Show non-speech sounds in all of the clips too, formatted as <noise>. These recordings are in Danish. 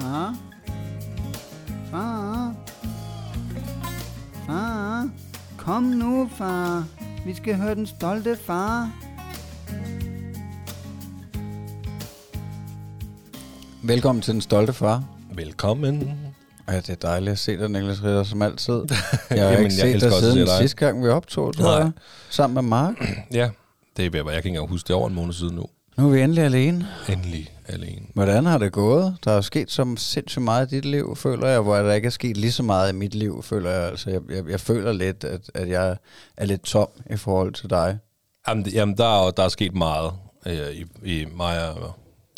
Far? Far? Far? Kom nu, far. Vi skal høre den stolte far. Velkommen til den stolte far. Velkommen. Ja, det er dejligt at se dig, Niklas Ritter, som altid. <laughs> Jeg har Jamen, ikke set dig siden dig. sidste gang, vi optog, tror Nej. jeg. Sammen med Mark. Ja, det er være. Jeg kan ikke engang huske det er over en måned siden nu. Nu er vi endelig alene. Endelig alene. Hvordan har det gået? Der er sket så sindssygt meget i dit liv, føler jeg, hvor der ikke er sket lige så meget i mit liv, føler jeg. Altså, jeg, jeg, jeg føler lidt, at, at jeg er lidt tom i forhold til dig. Jamen, det- jamen der, er, der er sket meget øh, i, i mig og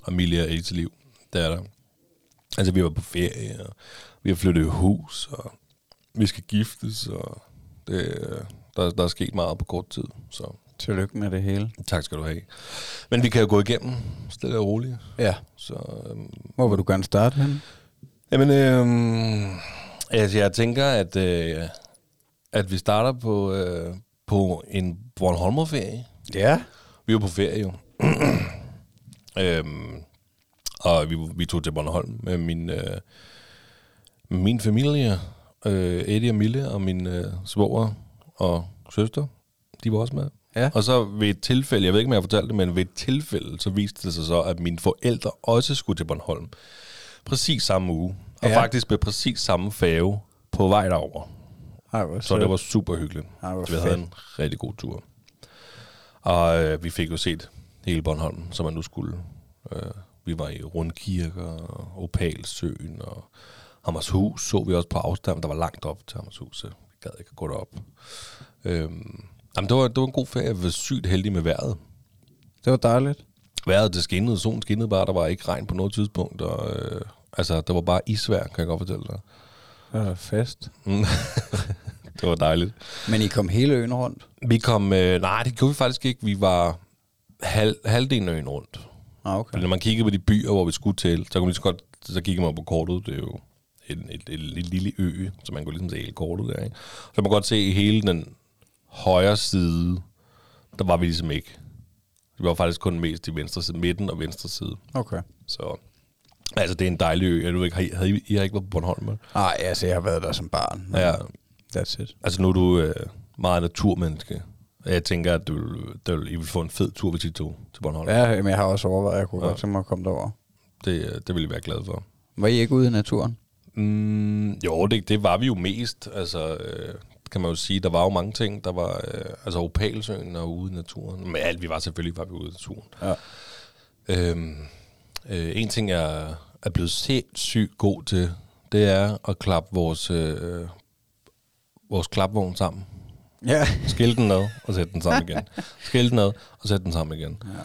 Amelia og liv. Det er der. Altså, vi var på ferie, og vi har flyttet hus, og vi skal giftes, og det, øh, der, der er sket meget på kort tid. Så Tillykke med det hele. tak skal du have. Men vi kan jo gå igennem stille og roligt. Ja. Så øhm, Hvor vil du gerne starte hen? Jamen, øh, altså, jeg tænker, at, øh, at vi starter på, øh, på en Bornholmerferie. Ja. Vi var på ferie jo. <clears throat> øhm, og vi, vi tog til Bornholm med min, øh, min familie. Øh, Eddie og Mille og min øh, svoger og søster. De var også med. Ja. Og så ved et tilfælde, jeg ved ikke, om jeg har fortalt det, men ved et tilfælde, så viste det sig så, at mine forældre også skulle til Bornholm. Præcis samme uge. Og Ja. faktisk med præcis samme færge på vej derover. Ej, Så det var super hyggeligt. Ej, vi havde en rigtig god tur. Og øh, vi fik jo set hele Bornholm, som man nu skulle. Øh, vi var i Rundkirker og Opalsøen og Hammershus så vi også på afstand. Der var langt op til Hammershus, så vi gad ikke at gå derop. Øhm, jamen, det var, det var en god ferie. Jeg var sygt heldig med vejret. Det var dejligt. Vejret, det skinnede, solen skinnede bare. Der var ikke regn på noget tidspunkt. Og, øh, altså, der var bare isvær, kan jeg godt fortælle dig. Det var fest. Mm. <laughs> det var dejligt. Men I kom hele øen rundt? Vi kom... Øh, nej, det gjorde vi faktisk ikke. Vi var halv, halvdelen af øen rundt. Ah, okay. Okay. Når man kiggede på de byer, hvor vi skulle til, så kunne man lige så godt... Så kiggede man på kortet. Det er jo en, et, et, et, lille ø, så man kunne ligesom se hele kortet der. Ikke? Så man kan godt se hele den højre side, der var vi ligesom ikke. Vi var faktisk kun mest i venstre side, midten og venstre side. Okay. Så altså, det er en dejlig ø. Jeg ved ikke, har I, havde I, I har ikke været på Bornholm? Nej, altså, jeg har været der som barn. Ja, That's it. Altså nu er du øh, meget naturmenneske. Jeg tænker, at du, du, I vil få en fed tur, hvis I tog til Bornholm. Ja. Men jeg har også overvejet, at jeg kunne ja. godt tænke mig at komme derover. Det, øh, det vil jeg være glad for. Var I ikke ude i naturen? Mm, jo, det, det var vi jo mest. Altså, øh, kan man jo sige, der var jo mange ting. Der var øh, altså Opalsøen og ude i naturen. Men alt, vi var selvfølgelig var vi ude i naturen. Ja. Øhm, øh, en ting, jeg er blevet sindssygt god til, det er at klappe vores, øh, vores klapvogn sammen. Ja. Skille den ad, og sætte den sammen igen. Skille den ad, og sætte den sammen igen. Ja.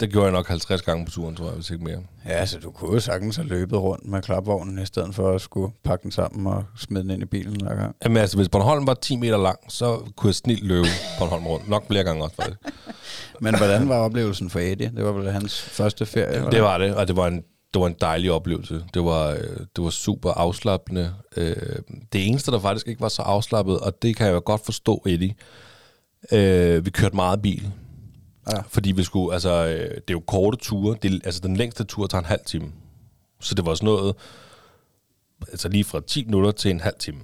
Det gjorde jeg nok 50 gange på turen, tror jeg, hvis ikke mere. Ja, så du kunne jo sagtens have løbet rundt med klapvognen, i stedet for at skulle pakke den sammen og smide den ind i bilen hver gang. Jamen altså, hvis Bornholm var 10 meter lang, så kunne jeg snilt løbe Bornholm rundt. Nok flere gange også, faktisk. <laughs> Men hvordan var oplevelsen for Eddie? Det var vel hans første ferie? eller Det var det, og det var en, det var en dejlig oplevelse. Det var, øh, det var super afslappende. Øh, Det eneste, der faktisk ikke var så afslappet, og det kan jeg jo godt forstå, Eddie, øh, vi kørte meget bil. Ja. Fordi vi skulle, altså, øh, det er jo korte ture. Det, altså, den længste tur tager en halv time. Så det var sådan noget, altså lige fra 10 minutter til en halv time.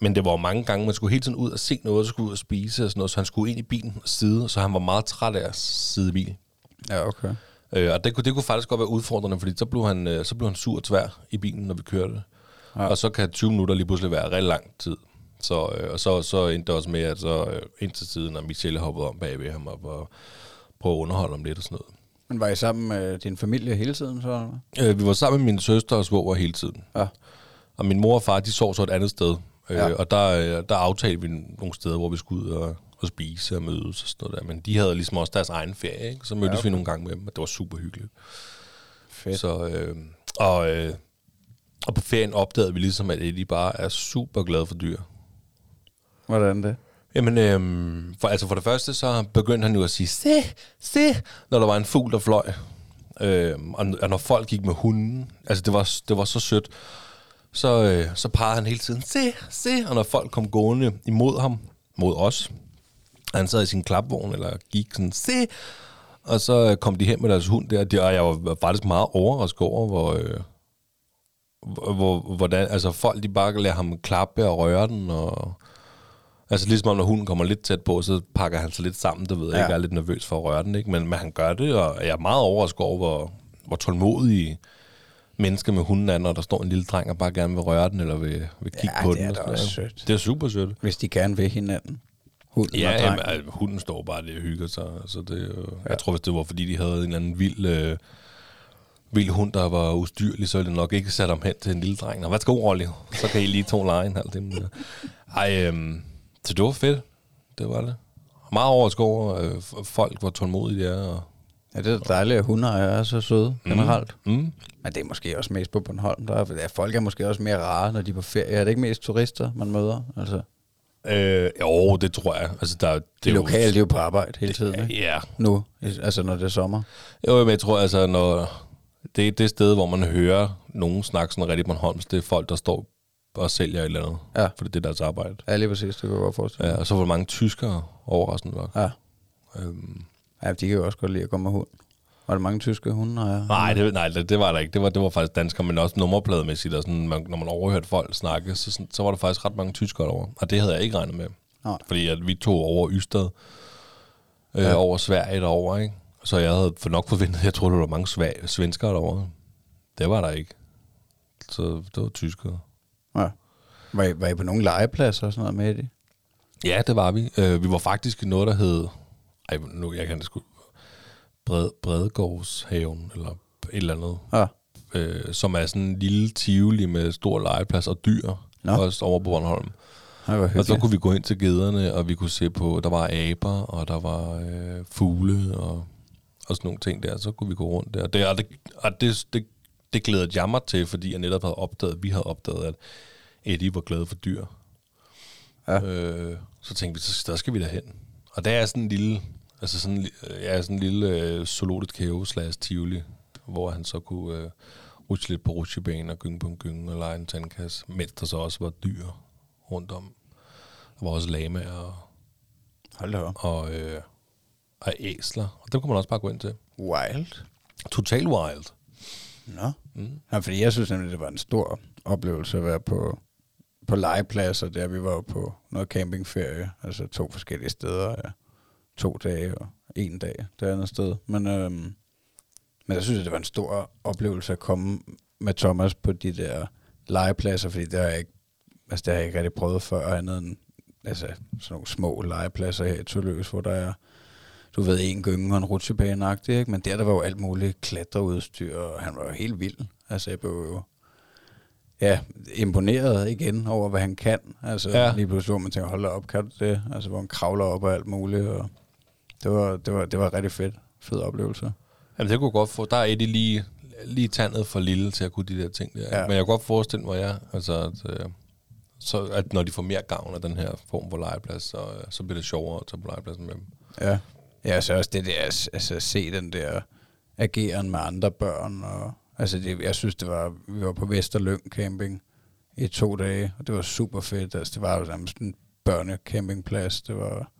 Men det var jo mange gange, man skulle hele tiden ud og se noget, og skulle ud og spise og sådan noget, så han skulle ind i bilen og sidde, så han var meget træt af at sidde i bil. Ja, okay. Øh, og det kunne, det kunne faktisk godt være udfordrende, fordi så blev han, øh, så blev han sur og tvær i bilen, når vi kørte. Ja. Og så kan 20 minutter lige pludselig være rigtig lang tid. Så, øh, og så, så endte det også med, at så øh, ind til tiden, når Michelle hoppede om bagved ham op og prøvede at underholde ham lidt og sådan noget. Men var I sammen med din familie hele tiden så? Øh, vi var sammen med min søster og svoger hele tiden. Ja. Og min mor og far, de sov så et andet sted. Øh, Ja. Og der, øh, der aftalte vi nogle steder, hvor vi skulle ud og, og spise og mødes og sådan noget der. Men de havde ligesom også deres egen ferie, ikke? Så mødtes ja, okay. vi nogle gange med dem, og det var super hyggeligt. Fedt. Så, øh, og, øh, og på ferien opdagede vi ligesom, at Eddie bare er super glad for dyr. Hvordan det? Jamen, øhm, for, altså for det første, så begyndte han jo at sige, se, se, når der var en fugl, der fløj. Øhm, og, og når folk gik med hunden, altså det var, det var så sødt, så, øh, så pegede han hele tiden, se, se, og når folk kom gående imod ham, mod os, og han sad i sin klapvogn, eller gik sådan, se, og så øh, kom de hen med deres hund der, og jeg var faktisk meget overrasket over, hvor, øh, hvor, hvordan, altså folk de bare lader ham klappe og røre den, og altså ligesom om når hunden kommer lidt tæt på, så pakker han sig lidt sammen, det ved jeg Ja. ikke, jeg er lidt nervøs for at røre den, ikke? Men, men han gør det, og jeg er meget overrasket over, hvor, hvor tålmodige mennesker med hunden er, når der står en lille dreng og bare gerne vil røre den, eller vil, vil kigge Ja, på det den. er og sådan også sødt. Det er super sødt. Hvis de gerne vil hinanden. Hunden Ja, jamen, altså, hunden står bare der og hygger sig. Altså, det, jo- Jeg tror, hvis det var, fordi de havde en eller anden vild, øh, vild hund, der var ustyrlig, så ville det nok ikke sætte ham hen til en lille dreng. Nå, hvad skal Rolly? Så kan I lige to lege en halv time. Ej, øhm, så det var fedt. Det var det. Meget overrasket over, øh, folk, hvor tålmodige de er. Og, Ja, det er dejligt, at hunder er så søde generelt. mm, Men det er måske også mest på Bornholm. Der er, ja, folk er måske også mere rare, når de er på ferie. Er det ikke mest turister, man møder? Altså, øh, jo, det tror jeg. Altså, der, det de er jo- lokale, de er jo på arbejde hele tiden, ikke? Ja, Nu, altså når det er sommer. Jo, men jeg tror altså, når det er det sted, hvor man hører nogen snakke sådan rigtig Bornholms, det er folk, der står og sælger et eller andet. Ja. For det er deres arbejde. Ja, lige præcis, det kan jeg godt forestille. Ja, og så var der mange tyskere overraskende nok. Ja. Øhm, ja, de kan jo også godt lide at gå med hund. Var der mange tyske hunde? Ja. nej, det, nej det, det, var der ikke. Det var, det var faktisk danskere, men også nummerplademæssigt. Og sådan, man, når man overhørte folk snakke, så, sådan, så var der faktisk ret mange tyskere over. Og det havde jeg ikke regnet med. Nej. Fordi at vi tog over Ystad, øh, Ja. over Sverige derovre, ikke? Så jeg havde for nok forventet, jeg troede, der var mange svenskere derovre. Det var der ikke. Så det var tyskere. Ja. Var, I, var I på nogle legepladser og sådan noget med det? Ja, det var vi. Øh, vi var faktisk i noget, der hed... Ej, nu, jeg kan det sgu... Bred, Bredegårdshaven, eller et eller andet. Ja. Øh, som er sådan en lille tivoli med stor legeplads og dyr. Nå. Også over på Bornholm. Var Og så kunne vi gå ind til gederne, og vi kunne se på... Der var aber, og der var øh, fugle, og, og sådan nogle ting der. Så kunne vi gå rundt der. Det, og det, og det, det, det glædede jeg mig til, fordi jeg netop havde opdaget, vi havde opdaget, at Eddie var glad for dyr. Ja. Øh, så tænkte vi, så der skal vi derhen. Og der er sådan en lille, altså sådan, øh, ja, sådan en lille øh, zoologisk have slash tivoli, hvor han så kunne øh, rutsche lidt på rutsjebanen og gynge på en gynge og lege en tandkasse, mens der så også var dyr rundt om. Der var også lamaer og, Hold da og, øh, og æsler, og dem kunne man også bare gå ind til. Wild. Total wild. Nå. Mm. Ja, fordi jeg synes nemlig, det var en stor oplevelse at være på, på legepladser, der vi var på noget campingferie, altså to forskellige steder, ja. to dage og en dag det andet sted. Men, øhm, men jeg synes, det var en stor oplevelse at komme med Thomas på de der legepladser, fordi det har jeg ikke, altså det har jeg ikke rigtig prøvet før, andet end altså, sådan nogle små legepladser her i Tølløs, hvor der er du ved, en gynge og en rutsjebane ikke? Men der, der var jo alt muligt klatreudstyr, og han var jo helt vild. Altså, jeg blev jo ja, imponeret igen over, hvad han kan. Altså, ja. Lige pludselig, hvor man tænker, hold op, kan du det? Altså, hvor han kravler op og alt muligt, og det var, det var, det var rigtig fedt. Fed oplevelse. Jamen det kunne godt få. Der er Eddie lige, lige tandet for lille til at kunne de der ting der. Ja. Men jeg kan godt forestille mig, ja, altså, at, øh, så, at når de får mere gavn af den her form for legeplads, så, øh, så bliver det sjovere at tage på legepladsen med dem. Ja. Ja, så også det der, altså at se den der ageren med andre børn, og altså det, jeg synes det var, vi var på Vesterløn camping i to dage, og det var super fedt, altså det var jo nærmest en børnecampingplads, det var,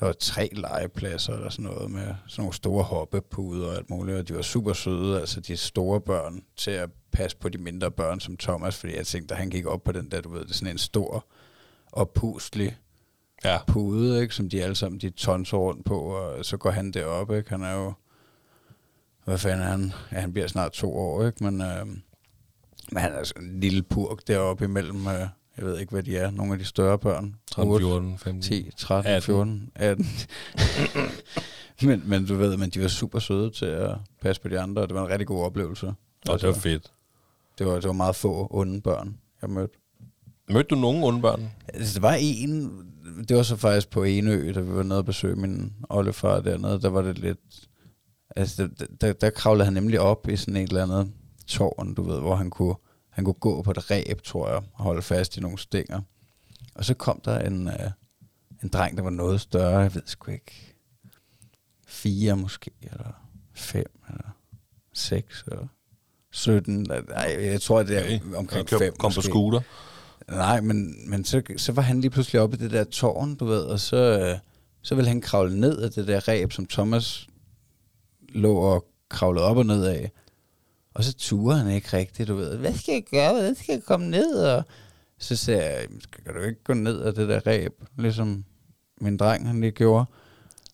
der var tre legepladser eller sådan noget med sådan nogle store hoppepuder og alt muligt, og de var super søde, altså de store børn, til at passe på de mindre børn som Thomas, fordi jeg tænkte, at han gik op på den der, du ved, det er sådan en stor og puslig Ja. pude, ikke, som de alle sammen de tonser rundt på, og så går han derop, ikke? Han er jo, hvad fanden er han? Ja, han bliver snart to år, ikke? Men, øh, men han er sådan en lille purk deroppe imellem, øh, jeg ved ikke, hvad de er, nogle af de større børn. 13, 8, 14, 15. 10, 13, 18. 14, 18. men, men du ved, men de var super søde til at passe på de andre, og det var en rigtig god oplevelse. Og det var fedt. det var, det var meget få onde børn, jeg mødte. Mødte du nogen onde børn? Altså, der var en, det var så faktisk på Enø, da vi var nede og besøge min oldefar dernede, der var det lidt, altså der, der, der kravlede han nemlig op i sådan et eller andet tårn, du ved, hvor han kunne, han kunne gå på et ræb, tror jeg, og holde fast i nogle stænger. Og så kom der en, uh, en dreng, der var noget større, jeg ved sgu ikke, fire måske, eller fem, eller seks, eller 17, nej, jeg tror, det er omkring kom, fem kom på scooter. Nej, men, men så, så var han lige pludselig oppe i det der tårn, du ved, og så, øh, så ville han kravle ned af det der ræb, som Thomas lå og kravlede op og ned af. Og så turer han ikke rigtigt, du ved. Hvad skal jeg gøre? Hvordan skal jeg komme ned? Og så sagde jeg, skal du ikke gå ned af det der ræb, ligesom min dreng han lige gjorde.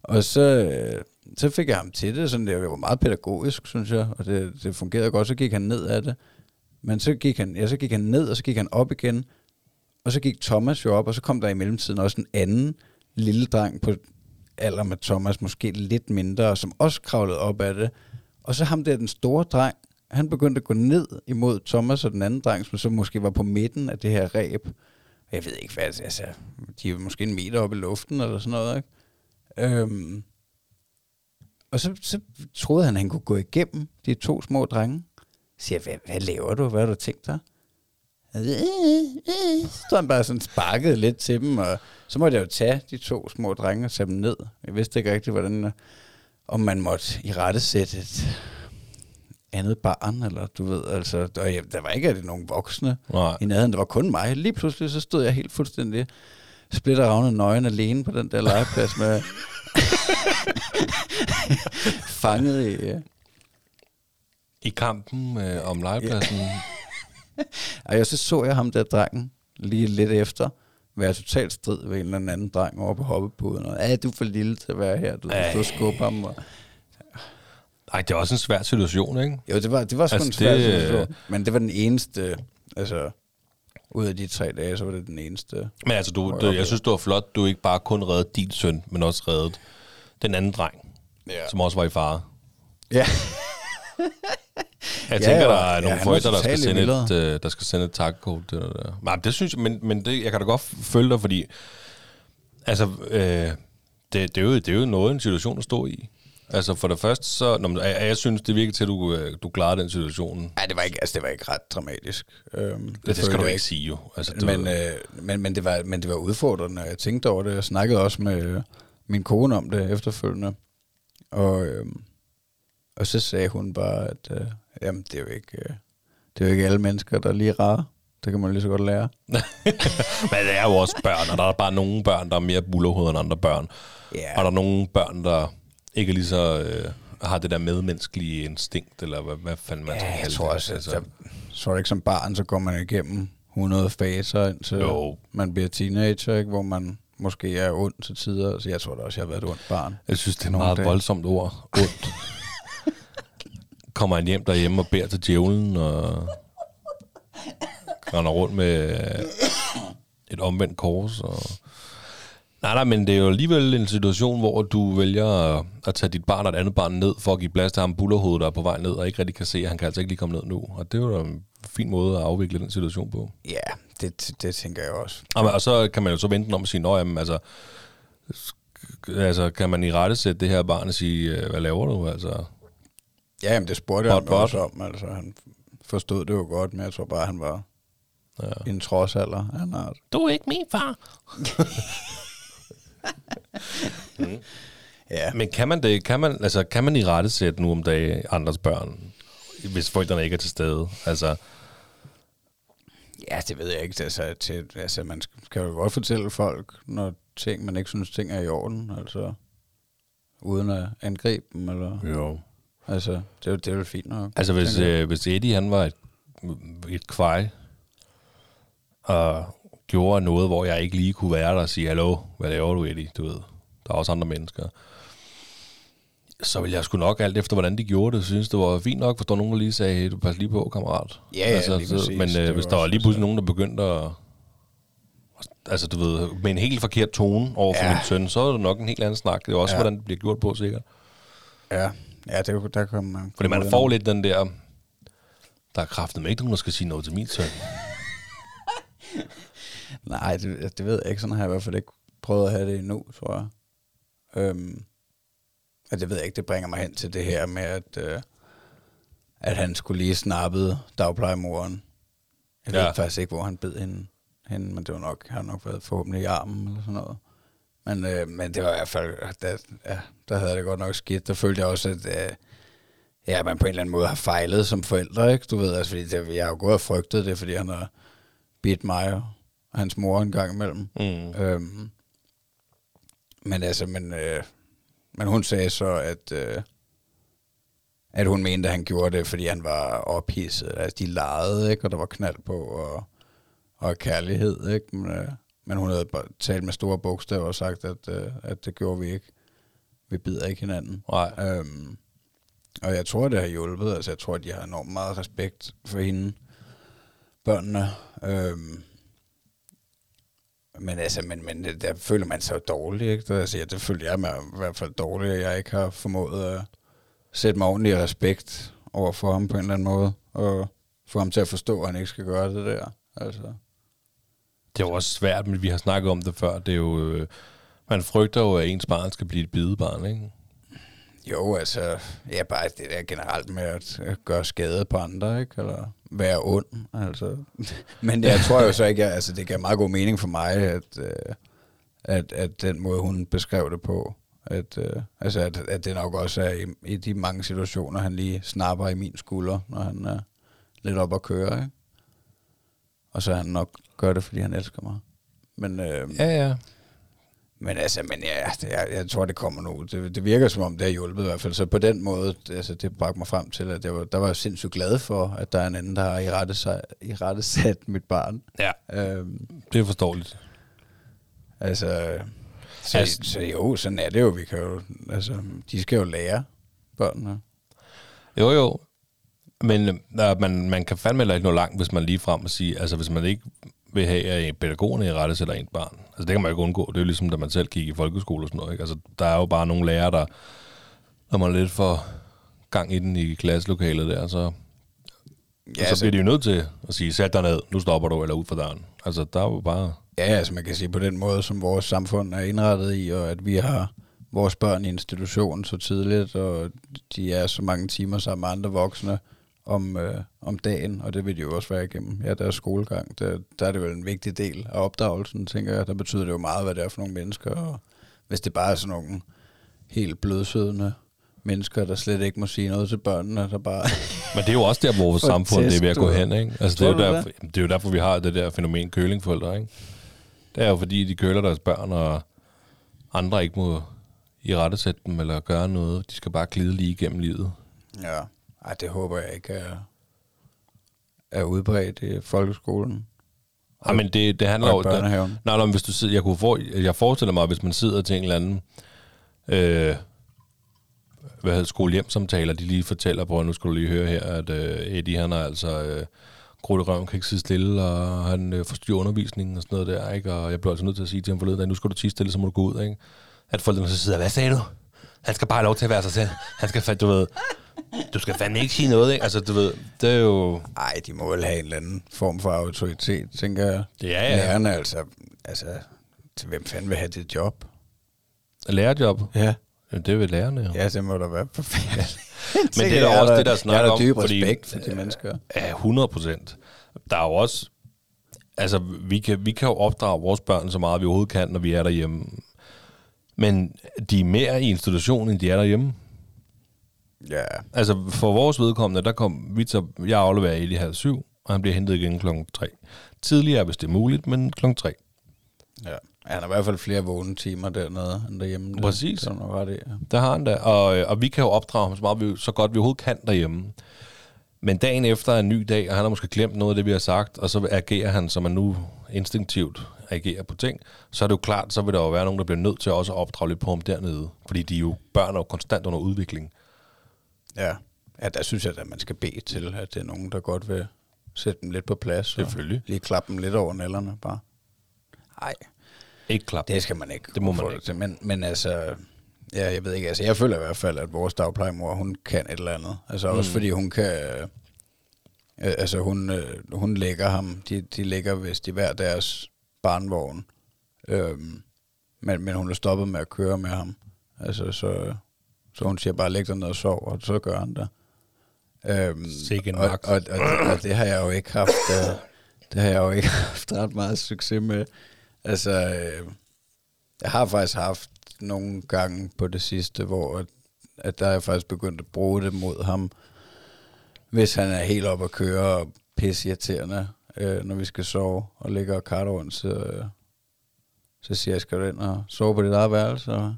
Og så, øh, så fik jeg ham til det, sådan det var meget pædagogisk, synes jeg, og det, det fungerede godt, så gik han ned af det. Men så gik, han, ja, så gik han ned, og så gik han op igen, og så gik Thomas jo op, og så kom der i mellemtiden også en anden lille dreng på alder med Thomas, måske lidt mindre, som også kravlede op af det. Og så ham der, den store dreng, han begyndte at gå ned imod Thomas og den anden dreng, som så måske var på midten af det her ræb. Jeg ved ikke, hvad altså, de er måske en meter op i luften eller sådan noget, ikke? Øhm, og så, så troede han, at han kunne gå igennem de to små drenge. Så siger hvad, hvad laver du? Hvad har du tænkt dig? Så han bare sådan sparket lidt til dem, og så måtte jeg jo tage de to små drenge og tage dem ned. Jeg vidste ikke rigtig, hvordan, om man måtte i rette sætte et andet barn, eller du ved, altså, der, ja, der var ikke rigtig nogen voksne Nej. i nærheden, det var kun mig. Lige pludselig så stod jeg helt fuldstændig splitter ravne nøgen alene på den der legeplads med <laughs> fanget i... Ja. I kampen øh, om legepladsen. <laughs> Og så så jeg ham der drengen lige lidt efter være totalt strid ved en eller anden dreng over på hoppepuden. Og, ja, du er for lille til at være her. Du skal skubbe ham. Og... Ej, det er også en svær situation, ikke? Jo, det var, det var sgu Altså, en svær det- situation. Men det var den eneste, altså, ud af de tre dage, så var det den eneste. Men altså, du, du, jeg jeg synes, det var flot, du ikke bare kun reddede din søn, men også reddede den anden dreng, Ja. som også var i fare. Ja. <laughs> <laughs> Jeg Ja, tænker, ja, der er ja, nogle var forældre, der skal, sende et, øh, der skal sende et takkort. Det, der. Nej, det synes jeg, men, men det, jeg kan da godt følge dig, fordi altså, øh, det, det, er jo, det er jo noget, en situation at stå i. Altså for det første, så, når man, jeg, jeg synes, det virker til, at du, øh, du klarer den situation. Nej, det var ikke, altså, det var ikke ret dramatisk. Øhm, Det, det skal du ikke sige jo. Altså, du, Men, øh, men, men, det var, men det var udfordrende, jeg tænkte over det. Jeg snakkede også med øh, min kone om det efterfølgende. Og, øh, og så sagde hun bare, at øh, jamen, det, er jo ikke, øh, det er jo ikke alle mennesker, der er lige rare. Det kan man lige så godt lære. <laughs> Men det er jo også børn, og der er bare nogle børn, der er mere bullerhoved end andre børn. Ja. Og der er nogle børn, der ikke er lige så... Øh, har det der medmenneskelige instinkt, eller hvad, hvad fanden man Ja, skal jeg tror det. også, altså. der, så ikke som barn, så går man igennem 100 faser, indtil Jo. man bliver teenager, ikke? hvor man måske er ond til tider. Så jeg tror da også, jeg har været et ondt barn. Jeg synes, det er et meget dage. voldsomt ord. Ondt. <laughs> Kommer han hjem derhjemme og beder til djævlen, og render rundt med et omvendt kors. Og... Nej, nej, men det er jo alligevel en situation, hvor du vælger at, tage dit barn og et andet barn ned, for at give plads til ham bullerhovedet, der er på vej ned, og ikke rigtig kan se, at han kan altså ikke lige komme ned nu. Og det er jo en fin måde at afvikle den situation på. Ja, det, det tænker jeg også. Og, og så kan man jo så vente om og sige, nå jamen, altså, altså, kan man i rette sætte det her barn og sige, øh, hvad laver du? Altså, Ja, jamen, det spurgte jeg Bot, ham bot. også om. Altså, han forstod det jo godt, men jeg tror bare, han var ja. en trodsalder. Han har, Du er ikke min far. <laughs> ja, Men kan man det? Kan man, altså, kan man i rette sætte nu om dagen andres børn, hvis forældrene ikke er til stede? Altså, ja, det ved jeg ikke. Altså, til, altså, man skal, kan jo godt fortælle folk, når ting, man ikke synes, ting er i orden. Altså, uden at angribe dem. Eller, jo. Altså, det, er jo- det er jo fint nok. Altså, hvis, øh, hvis Eddie han var et, et kvej, og gjorde noget, hvor jeg ikke lige kunne være der og sige, hallo, hvad laver du, Eddie? Du ved, der er også andre mennesker. Så ville jeg sgu nok alt efter, hvordan de gjorde det, synes det var fint nok, hvis der var nogen, der lige sagde, hey, du pas lige på, kammerat. Ja, ja, lige så. Men øh, hvis der var lige pludselig nogen, der begyndte at altså du ved, med en helt forkert tone over for Ja. min søn, så er det nok en helt anden snak. Det er også, Ja. hvordan det bliver gjort på, sikkert. Ja, ja det, er der kommer man... Fordi man får lidt den der, der er kraftet med ikke nogen, der skal sige noget til min søn. <laughs> Nej, det, det ved jeg ikke. Sådan har jeg i hvert fald ikke prøvet at have det endnu, tror jeg. Øhm, og det ved jeg ikke, det bringer mig hen til det her med, at, øh, at han skulle lige snappede dagplejemoren. Jeg Ja. ved faktisk ikke, hvor han bed hende, hende men det var nok, har nok været forhåbentlig i armen eller sådan noget. Men, øh, men det var i hvert fald, der, ja, der havde det godt nok skidt. Der følte jeg også, at øh, ja, man på en eller anden måde har fejlet som forældre, ikke? Du ved, altså, fordi det, jeg har jo gået og frygtet det, fordi han har bidt mig og hans mor en gang imellem. Mm. Øhm, men altså, men, øh, men hun sagde så, at, øh, at hun mente, at han gjorde det, fordi han var ophidset. Altså, de legede, ikke? Og der var knald på, og, og kærlighed, ikke? Men, øh, men hun havde talt med store bogstaver og sagt, at, øh, at det gjorde vi ikke. Vi bider ikke hinanden. Nej. Øhm, og jeg tror, det har hjulpet. Altså, jeg tror, at de har enormt meget respekt for hende, børnene. Øhm, men altså, men, men der føler man sig dårlig, ikke? Der, altså, ja, det føler jeg mig i hvert fald dårlig, at jeg ikke har formået at sætte mig ordentlig respekt over for ham på en eller anden måde, og få ham til at forstå, at han ikke skal gøre det der. Altså. Det er jo også svært, men vi har snakket om det før. Det er jo, øh, man frygter jo, at ens barn skal blive et bidebarn, ikke? Jo, altså, ja, bare det der generelt med at gøre skade på andre, ikke? Eller være ond, altså. <laughs> Men jeg tror jo så ikke, at, altså, det gav meget god mening for mig, at, øh, at, at den måde, hun beskrev det på, at, øh, altså, at, at det nok også er i, i de mange situationer, han lige snapper i min skulder, når han er lidt op at køre, ikke? Og så han nok gør det, fordi han elsker mig. Men, øh, Ja, ja. men altså, men ja, det, jeg, jeg tror, det kommer nu. Det, det virker som om, det har hjulpet i hvert fald. Så på den måde, det, altså, det bragte mig frem til, at jeg var, der var jeg sindssygt glad for, at der er en anden, der har i rette, sig, i rette sat <laughs> mit barn. Ja, Øhm, det er forståeligt. altså, så, Altså- altså, så jo, sådan er det jo. Vi kan jo, altså, de skal jo lære børnene. Jo, jo. Men øh, man, man kan fandme heller ikke nå langt, hvis man lige frem og sige, altså hvis man ikke vil have, at pædagogerne i rette sætter en barn. Altså det kan man jo ikke undgå. Det er jo ligesom, da man selv gik i folkeskole og sådan noget. Ikke? Altså der er jo bare nogle lærere, der, når man er lidt for gang i den i klasselokalet der, så, ja, så altså- bliver de jo nødt til at sige, sæt dig ned, nu stopper du, eller ud for døren. Altså der er jo bare... Ja, altså man kan sige på den måde, som vores samfund er indrettet i, og at vi har vores børn i institutionen så tidligt, og de er så mange timer sammen med andre voksne om, øh, om dagen, og det vil de jo også være igennem ja, deres skolegang. Der, der er det vel en vigtig del af opdragelsen, tænker jeg. Der betyder det jo meget, hvad det er for nogle mennesker, og hvis det bare er sådan nogle helt blødsødende mennesker, der slet ikke må sige noget til børnene, der bare... Men det er jo også der, hvor vores <laughs> samfund det er ved at gå hen, ikke? Altså, det, er jo du derfor, det er jo derfor, vi har det der fænomen kølingforældre, ikke? Det er jo fordi, de køler deres børn, og andre ikke må i rette sætte dem eller gøre noget. De skal bare glide lige igennem livet. Ja, Ej, det håber jeg ikke er, er udbredt i folkeskolen. Ja, men det, det handler Og jo... Nej, nej, men hvis du sidder, jeg, kunne for, jeg forestiller mig, hvis man sidder til en eller anden øh, hvad hedder skole-hjem-samtaler, de lige fortæller, på, nu skal du lige høre her, at øh, Eddie, han er altså... Øh, Grutte Røven kan ikke sidde stille, og han øh, forstyrrer undervisningen og sådan noget der, ikke? Og jeg blev altså nødt til at sige til ham forleden, at nu skal du tige stille, så må du gå ud, ikke? At forældrene så sidder, hvad sagde du? Han skal bare have lov til at være sig selv. Han skal, du ved, du skal fandme ikke sige noget, ikke? Altså, du ved, det er jo... Ej, de må vel have en eller anden form for autoritet, tænker jeg. Ja, ja. Lærerne, altså, altså, til hvem fanden vil have det job? Lærerjob. Ja. Ja, det vil lærerne, jo. Ja, det må da være forfærdeligt. <laughs> Men det er da også det, der snakker Jeg har om, dyb fordi- respekt for de mennesker. Ja, 100 procent. Der er jo også... Altså, vi kan, vi kan jo opdrage vores børn så meget, vi overhovedet kan, når vi er derhjemme. Men de er mere i institutionen, end de er derhjemme. Ja, Altså, for vores vedkommende, der kom vi så... Jeg afleverer i halv syv, og han bliver hentet igen klokken 3. Tidligere, hvis det er muligt, men klokken 3. ja. Han har i hvert fald flere vågne timer dernede, end derhjemme. Præcis. Det, er nok ret i, ja. Der har han da. Og, øh, og vi kan jo opdrage ham så, meget, vi, så godt vi overhovedet kan derhjemme. Men dagen efter er en ny dag, og han har måske glemt noget af det, vi har sagt, og så agerer han, som man nu instinktivt agerer på ting, så er det jo klart, så vil der jo være nogen, der bliver nødt til også at opdrage lidt på ham dernede. Fordi de er jo, børn er jo konstant under udvikling. Ja. ja, der synes jeg, at man skal bede til, at det er nogen, der godt vil sætte dem lidt på plads. Selvfølgelig. Lige klappe dem lidt over nælderne, bare. Nej, Ikke klap. det skal man ikke. Det må man ikke. Til. Men, men altså, ja, jeg ved ikke, altså jeg føler i hvert fald, at vores dagplejemor, hun kan et eller andet. Altså også Mm. fordi hun kan, øh, altså hun, øh, hun lægger ham, de, de ligger vist i hver deres barnvogn. Øhm, men, men hun er stoppet med at køre med ham. Altså så, så hun siger bare, læg dig ned og sov, og så gør han det. Øhm, Sikke og, og, og, og, og, det har jeg jo ikke haft, øh, det har jeg jo ikke <laughs> haft ret meget succes med. Altså, øh, jeg har faktisk haft nogle gange på det sidste, hvor at, at der er jeg faktisk begyndt at bruge det mod ham, hvis han er helt op at køre og pisse irriterende, øh, når vi skal sove og ligger og karter rundt, så, øh, så siger jeg, skal du ind og sove på dit eget værelse? Og,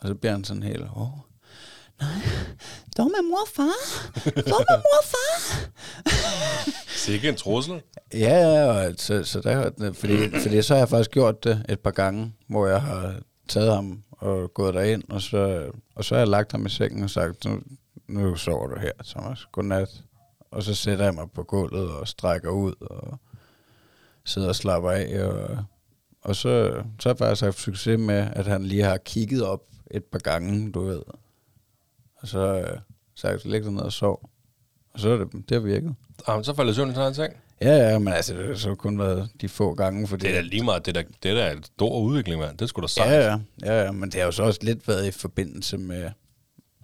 og så bliver han sådan helt, åh, Dog med mor og far. Dog med mor og far. Sikke en trussel. Ja, ja, og så, så der, fordi, fordi så har jeg faktisk gjort det et par gange, hvor jeg har taget ham og gået derind, og så, og så har jeg lagt ham i sengen og sagt, nu, nu sover du her, Thomas. Godnat. Og så sætter jeg mig på gulvet og strækker ud og sidder og slapper af. Og, og så, så har jeg faktisk haft succes med, at han lige har kigget op et par gange, du ved. Og så øh, sagt, læg dig ned og sov. Og så er det, det har virket. Jamen, så falder søvn i sådan en ting. Ja, ja, men altså, det har så kun været de få gange, fordi... Det er da lige meget, det, der, det der er en stor udvikling, mand. Det skulle da sagt. Ja, ja, ja, ja, men det har jo så også lidt været i forbindelse med,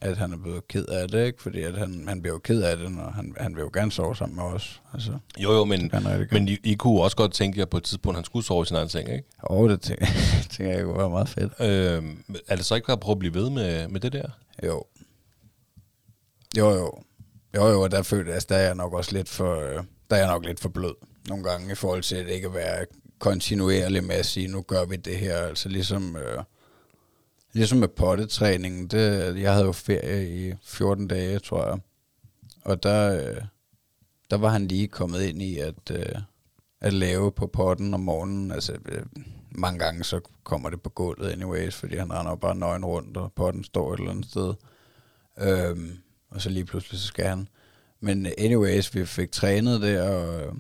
at han er blevet ked af det, ikke? Fordi at han, han bliver jo ked af det, når han, han vil jo gerne sove sammen med os. Altså, Jo, jo, men, men I, I kunne også godt tænke jer på et tidspunkt, at han skulle sove i sin egen seng, ikke? og det tænker, <laughs> tænker jeg kunne være meget fedt. Øh, er det så ikke bare at prøve at blive ved med, med det der? Jo. Jo, jo. Jo, jo, og der føler jeg, altså, der er jeg nok også lidt for, øh, der er jeg nok lidt for blød nogle gange i forhold til at ikke at være kontinuerlig med at sige, nu gør vi det her. Altså ligesom, øh, ligesom med pottetræningen, det, jeg havde jo ferie i 14 dage, tror jeg. Og der, øh, der var han lige kommet ind i at, øh, at lave på potten om morgenen. Altså, øh, mange gange så kommer det på gulvet anyways, fordi han render jo bare nøgen rundt, og potten står et eller andet sted. Øhm, og så lige pludselig så skal han. Men anyways, vi fik trænet det, og,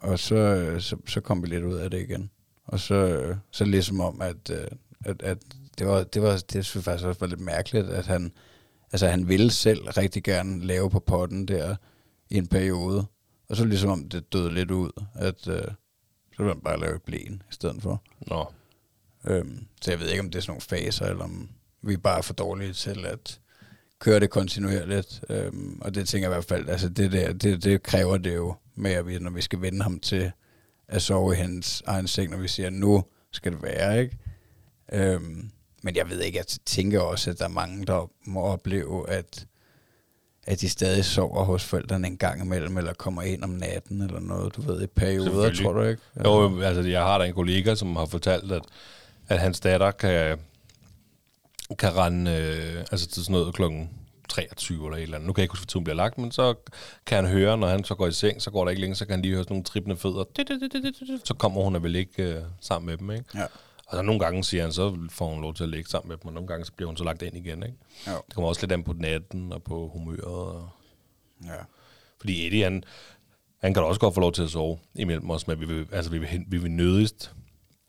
og så, så, så kom vi lidt ud af det igen. Og så, så ligesom om, at, øh, at, at det var, det var, det synes jeg faktisk også var lidt mærkeligt, at han, altså han ville selv rigtig gerne lave på potten der i en periode. Og så ligesom om det døde lidt ud, at øh, så ville han bare lave et blæn i stedet for. Nå. Øhm, så jeg ved ikke, om det er sådan nogle faser, eller om vi er bare for dårlige til at køre det kontinuerligt. Øhm, og det tænker jeg i hvert fald, altså det der, det, det kræver det jo med, at vi, når vi skal vende ham til at sove i hans egen seng, når vi siger, nu skal det være, ikke? Øhm, men jeg ved ikke, jeg tænker også, at der er mange, der må opleve, at at de stadig sover hos forældrene en gang imellem, eller kommer ind om natten, eller noget, du ved, i perioder, tror du ikke? Jo, altså jeg har da en kollega, som har fortalt, at, at hans datter kan, kan rende øh, altså til sådan noget klokken 23 eller et eller andet. Nu kan jeg ikke huske, hvad tiden bliver lagt, men så kan han høre, når han så går i seng, så går der ikke længe, så kan han lige høre sådan nogle trippende fødder. Så kommer hun vel ikke øh, sammen med dem, ikke? Ja. Og så nogle gange siger han, så får hun lov til at ligge sammen med dem, og nogle gange så bliver hun så lagt ind igen, ikke? Jo. Det kommer også lidt an på natten og på humøret. Og... Ja. Fordi Eddie, han, han kan da også godt få lov til at sove imellem os, men vi vil, altså, vi vil, vi vil nødigst,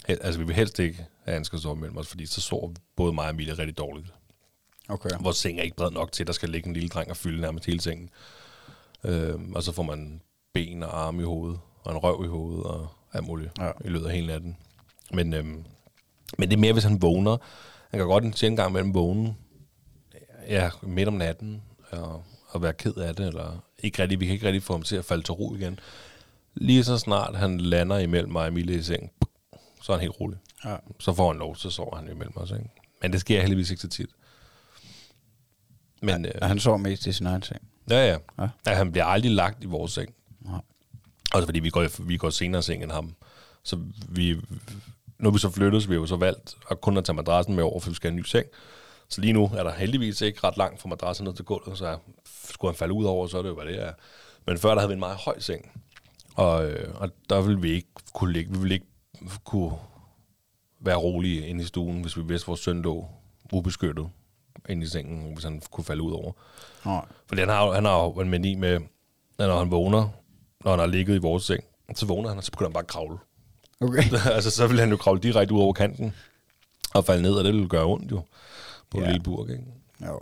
altså vi vil helst ikke, at han skal sove imellem os, fordi så sover både mig og Emilie rigtig dårligt. Okay. Vores seng er ikke bred nok til, at der skal ligge en lille dreng og fylde nærmest hele sengen. Øhm, og så får man ben og arme i hovedet, og en røv i hovedet, og alt muligt Ja. i løbet af hele natten. Men, øhm, men det er mere, hvis han vågner. Han kan godt en sjældent gang mellem vågne, ja, midt om natten, og, og være ked af det, eller ikke rigtig, vi kan ikke rigtig få ham til at falde til ro igen. Lige så snart han lander imellem mig og Emilie i seng, så er han helt rolig. Ja. Så får han lov, så sover han imellem os. Ikke? Men det sker heldigvis ikke så tit. Men, Ja, øh, han sover mest i sin egen seng. Ja, ja. Ja. ja. ja han bliver aldrig lagt i vores seng. Nej. Også fordi vi går, vi går senere i seng end ham. Så vi, nu er vi så flyttet, så vi har jo så valgt at kun at tage madrassen med over, for vi skal have en ny seng. Så lige nu er der heldigvis ikke ret langt fra madrassen ned til gulvet, så skulle han falde ud over, så er det jo, hvad det er. Men før der havde vi en meget høj seng. Og, øh, og der ville vi ikke kunne ligge, vi ville ikke kunne være rolige inde i stuen, hvis vi vidste, vores søn lå ubeskyttet inde i sengen, hvis han kunne falde ud over. Nej. Fordi han har, han har jo en mani med, at når han vågner, når han har ligget i vores seng, så vågner han, og så begynder han bare at kravle. Okay. <laughs> altså, så vil han jo kravle direkte ud over kanten og falde ned, og det vil gøre ondt jo på ja. Lille burg, ikke? Jo.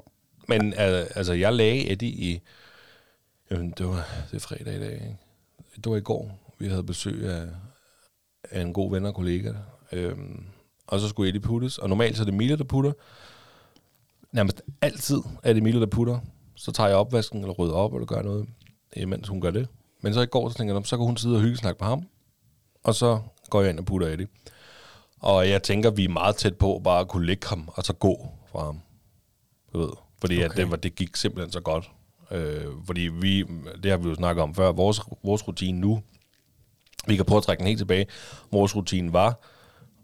Men altså, jeg lagde Eddie i... Jamen, det var det er fredag i dag, ikke? Det var i går. Vi havde besøg af, af en god ven og kollega. Øhm, og så skulle Eddie puttes. Og normalt så er det Emilie, der putter. Nærmest altid er det Emilie, der putter. Så tager jeg opvasken, eller rydder op, eller gør noget, imens hun gør det. Men så i går, så tænker jeg, "Nå, så kan hun sidde og hygge snakke på ham. Og så går jeg ind og putter Eddie. Og jeg tænker, vi er meget tæt på bare at kunne lægge ham, og så gå fra ham. Du ved. Fordi okay. at det, var, det gik simpelthen så godt. Øh, fordi vi, det har vi jo snakket om før, vores, vores rutine nu, vi kan prøve at trække den helt tilbage. Vores rutine var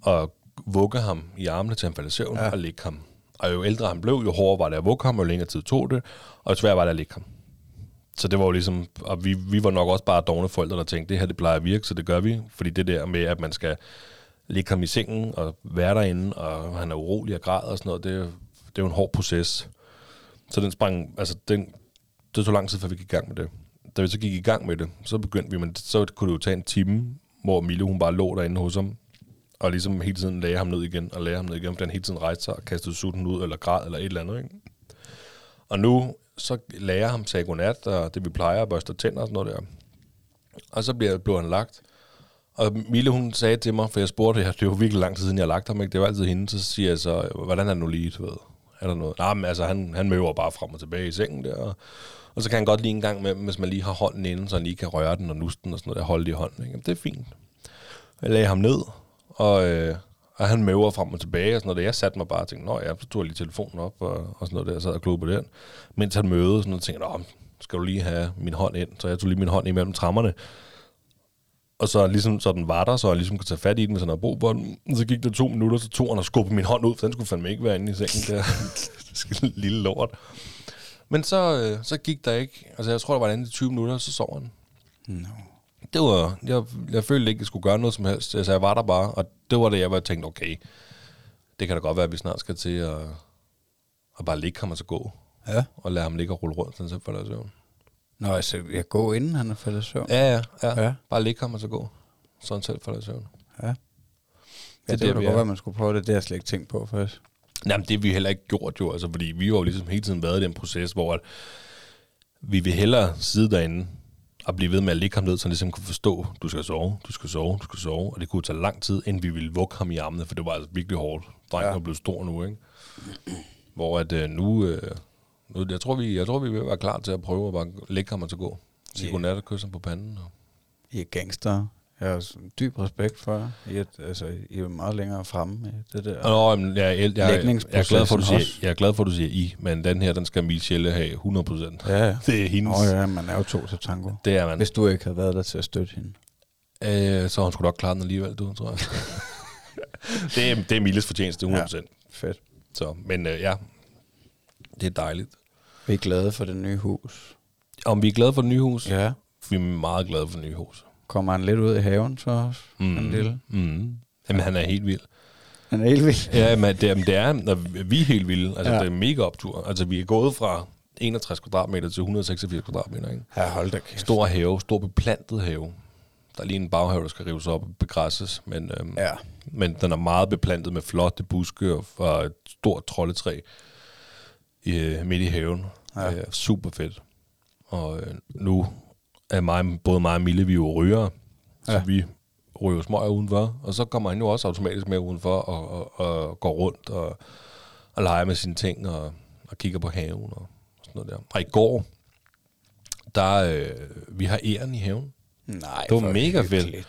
at vugge ham i armene til han faldt i søvn ja. Og lægge ham. Og jo ældre han blev, jo hårdere var det at vugge ham, jo længere tid tog det, og sværere var det at lægge ham. Så det var jo ligesom, og vi, vi var nok også bare dogne forældre, der tænkte, det her det plejer at virke, så det gør vi. Fordi det der med, at man skal ligge ham i sengen og være derinde, og han er urolig og græder og sådan noget, det, det er jo en hård proces. Så den sprang, altså den, det tog lang tid, før vi gik i gang med det. Da vi så gik i gang med det, så begyndte vi, men så kunne det jo tage en time, hvor Mille hun bare lå derinde hos ham, og ligesom hele tiden lagde ham ned igen, og lagde ham ned igen, fordi han hele tiden rejste sig og kastede sutten ud, eller græd, eller et eller andet, ikke? Og nu, så lærer jeg ham sagde godnat, og det vi plejer at børste tænder og sådan noget der. Og så bliver, blev han lagt. Og Mille, hun sagde til mig, for jeg spurgte, det er jo virkelig lang tid siden, jeg har lagt ham, ikke? det var altid hende, så siger jeg så, hvordan er det nu lige, du ved? Er der noget? Nej, men altså, han, han møver bare frem og tilbage i sengen der, og, og så kan han godt lige en gang med, hvis man lige har hånden inde, så han lige kan røre den og nuste den og sådan noget der, holde i hånden, ikke? Jamen, det er fint. Jeg lagde ham ned, og, øh, og han møver frem og tilbage og sådan noget der. Jeg satte mig bare og tænkte, nå ja, så tog jeg lige telefonen op og, og sådan noget der, så sad og klog på den. Mens han mødede, sådan noget, tænkte jeg, nå, skal du lige have min hånd ind? Så jeg tog lige min hånd imellem trammerne. Og så ligesom, så den var der, så jeg ligesom kunne tage fat i den, hvis han havde brug for den. Så gik der to minutter, så tog han og skubbede min hånd ud, for den skulle fandme ikke være inde i sengen der. <laughs> Lille lort. Men så, øh, så gik der ikke, altså jeg tror, der var en 20 minutter, så sov han. No. Det var, jeg, jeg følte ikke, at jeg skulle gøre noget som helst, så jeg var der bare, og det var det, jeg var tænkt, okay, det kan da godt være, at vi snart skal til at, at bare ligge ham og så gå, Ja. og lade ham ligge og rulle rundt, sådan så falder i søvn. Nå, altså, jeg går inden han er faldet i søvn. Ja, ja, ja, Ja. Bare ligge ham og så gå, så han selv falder i søvn. Ja. Ja, Det det, det kunne godt være, man skulle prøve det. Det har jeg slet ikke tænkt på først. Jamen, det har vi heller ikke gjort jo, altså, fordi vi har jo ligesom hele tiden været i den proces, hvor at vi vil hellere sidde derinde og blive ved med at ligge ham ned, så han ligesom kunne forstå, du skal sove, du skal sove, du skal sove, og det kunne tage lang tid, inden vi ville vugge ham i armene, for det var altså virkelig hårdt. Drengen Ja. er blevet stor nu, ikke? Hvor at øh, nu, øh, nu jeg, tror, vi, jeg tror, vi vil være klar til at prøve at bare lægge ham og så gå. Sige Ja. godnat og kysse ham på panden. Og I er gangster. Jeg har dyb respekt for jer. I er, altså, I er meget længere fremme med det der. Nå, jamen, jeg, jeg, jeg, jeg, er glad for, at du siger, jeg er glad for, at du siger I, men den her, den skal Michelle have 100%. Ja, ja. <laughs> Det er hendes. Åh oh, ja, man er jo to til tango. Det er man. Hvis du ikke havde været der til at støtte hende. Øh, så har hun skulle nok klare den alligevel, du, tror jeg. <laughs> det, er, det er Miles fortjeneste, 100%. Ja. Fedt. Så, men øh, ja, det er dejligt. Vi er glade for det nye hus. Om vi er glade for det nye hus? Ja. Ja. Vi er meget glade for det nye hus. Kommer han lidt ud i haven så? Mm. En lille. Mm. Jamen, han er helt vild. Han er helt vild. Ja, men det, det er, når vi er helt vilde. Altså, Ja. det er mega optur. Altså, vi er gået fra 61 kvadratmeter til 186 kvadratmeter, ikke? Ja, hold da kæft. Stor have, stor beplantet have. Der er lige en baghave, der skal rives op og begræsses, men, øhm, Ja. men den er meget beplantet med flotte buske og, og et stort troldetræ i, midt i haven. Ja. Øh, super fedt. Og øh, nu er mig, både mig og Mille, vi jo ryger, så Ja. vi ryger smøger udenfor, og så kommer han jo også automatisk med udenfor og, og, og går rundt og, og leger med sine ting og, og kigger på haven og sådan noget der. Og i går, der øh, vi har æren i haven. Nej, Det var mega fedt.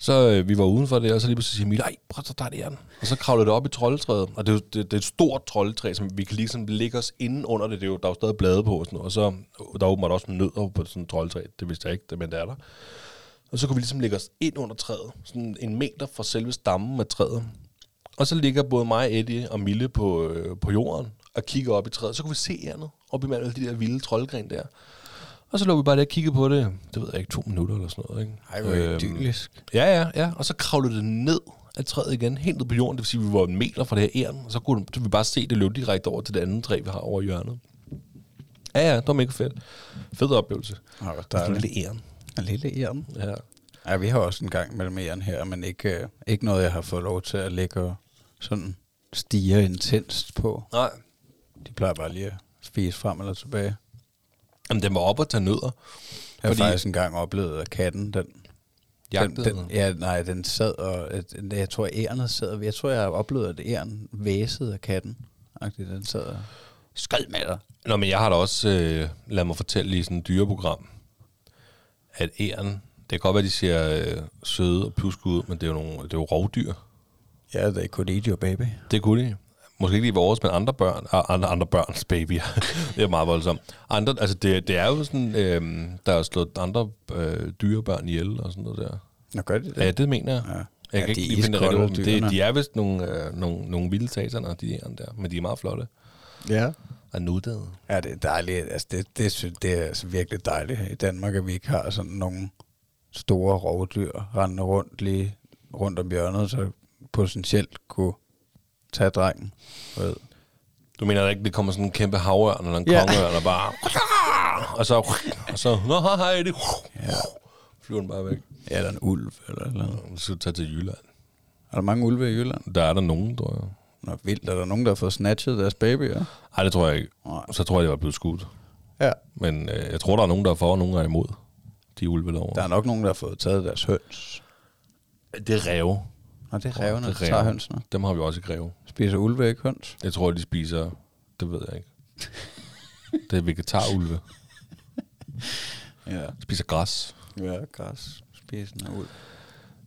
Så øh, vi var udenfor det, og så lige pludselig siger Emil, ej, prøv at der er æren. Og så kravlede det op i troldetræet, og det er, jo, det, det er et stort troldetræ, som vi kan ligesom ligge os inde under det. det er jo, der er jo stadig blade på og sådan noget, og så der er åbenbart også nødder på sådan et troldetræ. Det vidste jeg ikke, det, men det er der. Og så kunne vi ligesom lægge os ind under træet, sådan en meter fra selve stammen af træet. Og så ligger både mig, Eddie og Mille på, øh, på jorden og kigger op i træet. Så kunne vi se andet op imellem alle de der vilde troldgren der. Og så lå vi bare der og kiggede på det, det ved jeg ikke, to minutter eller sådan noget. Ikke? Ej, hvor Øhm, idyllisk. Ja, ja, ja. Og så kravlede det ned af træet igen, helt ned på jorden. Det vil sige, at vi var en meter fra det her æren. Og så kunne så vi bare se det løbe direkte over til det andet træ, vi har over hjørnet. Ja, ja, det var mega fedt. Fed oplevelse. Hvor Der er lille æren. En lille æren. Ja. Ja, vi har også en gang mellem æren her, men ikke, øh, ikke noget, jeg har fået lov til at lægge og sådan stige intenst på. Nej. De plejer bare lige at spise frem eller tilbage. Jamen, den var op og tage nødder. Jeg har Fordi- faktisk engang oplevet, at katten, den, Jagtede den, den, ja, nej, den sad og, jeg tror, ærnet sad, jeg tror, jeg har oplevet, at æren væsede af katten. Den sad og skred med dig. Nå, men jeg har da også, øh, lad mig fortælle i sådan et dyreprogram, at æren, det kan godt være, de ser øh, søde og pluske ud, men det er jo, nogle, det er jo rovdyr. Ja, could eat your baby. Det kunne de. Måske ikke lige vores, men andre børn, ah, andre, andre børns babyer. <laughs> det er meget voldsomt. Andre, altså det, det er jo sådan, øh, der er slået andre øh, dyrebørn ihjel og sådan noget der. Nå, gør de det? Ja, det mener jeg. Ja. Jeg Ja, kan de ikke er lige finde det dyrene. det, de er vist nogle, øh, nogle, nogle vilde sataner, de her der, men de er meget flotte. Ja. Og nuttede. Ja, det er dejligt. Altså, det, det, synes, det er altså virkelig dejligt i Danmark, at vi ikke har sådan nogle store rovdyr rendende rundt lige rundt om hjørnet, så potentielt kunne tage drengen. du Ved. Du mener ikke, det kommer sådan en kæmpe havørn eller en Ja. kongeørn, og bare... Og så... Og så... Nå, hej, det... Ja. Flyver den bare væk. Ja, eller en ulv. Eller, eller. Og så tage til Jylland. Er der mange ulve i Jylland? Der er der nogen, tror jeg. Nå, vildt. Er der nogen, der har fået snatchet deres babyer? Nej, det tror jeg ikke. Nej. Så tror jeg, det var blevet skudt. Ja. Men øh, jeg tror, der er nogen, der er for, og nogen der er imod. De ulve derovre. Der er nok nogen, der har fået taget deres høns. Det er ræve. Nå, det er rævene, der er tager hønsene. Dem har vi også i Greve. Spiser ulve ikke høns? Jeg tror, de spiser... Det ved jeg ikke. <laughs> det er vegetarulve. Ja. Spiser græs. Ja, græs. Spisen af ulv.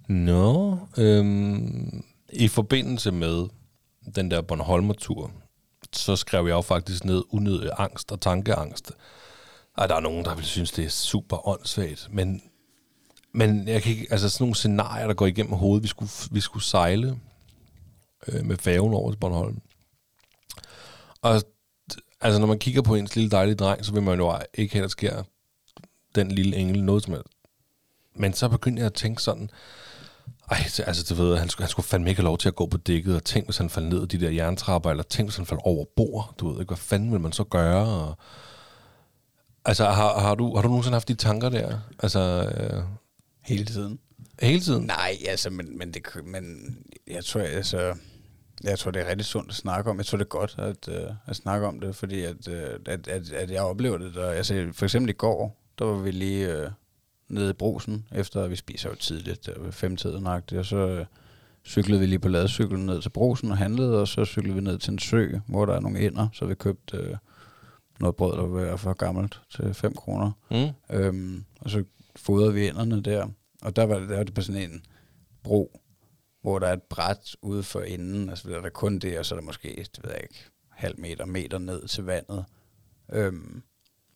Nå, øhm, i forbindelse med den der Bornholmer-tur, så skrev jeg jo faktisk ned unødig angst og tankeangst. Og der er nogen, der vil synes, det er super åndssvagt, men, men jeg kan ikke, altså sådan nogle scenarier, der går igennem hovedet, vi skulle, vi skulle sejle øh, med færgen over til Bornholm. Og altså, når man kigger på ens lille dejlige dreng, så vil man jo ikke have, at der sker den lille engel noget som helst. Men så begyndte jeg at tænke sådan, ej, altså du ved, han skulle, han skulle fandme ikke have lov til at gå på dækket, og tænk, hvis han faldt ned af de der jerntrapper, eller tænk, hvis han faldt over bord, du ved ikke, hvad fanden vil man så gøre? Og, altså, har, har, du, har du nogensinde haft de tanker der? Altså, øh, Hele tiden. hele tiden? Nej, altså, men, men, det, men jeg tror, altså, jeg tror, det er rigtig sundt at snakke om. Jeg tror, det er godt at, uh, at snakke om det, fordi at, uh, at, at, at jeg oplever det. Der, altså, for eksempel i går, der var vi lige uh, nede i brusen, efter vi spiser jo tidligt, der ved femtiden og så uh, cyklede vi lige på ladecyklen ned til brusen og handlede, og så cyklede vi ned til en sø, hvor der er nogle ender, så vi købte uh, noget brød, der var for gammelt, til 5 kroner. Mm? Øhm, og så fodrede vi inderne der. Og der var, der var det på sådan en bro, hvor der er et bræt ude for enden. Altså der er der kun det, og så er der måske, det ved jeg ikke, halv meter, meter ned til vandet. Øhm,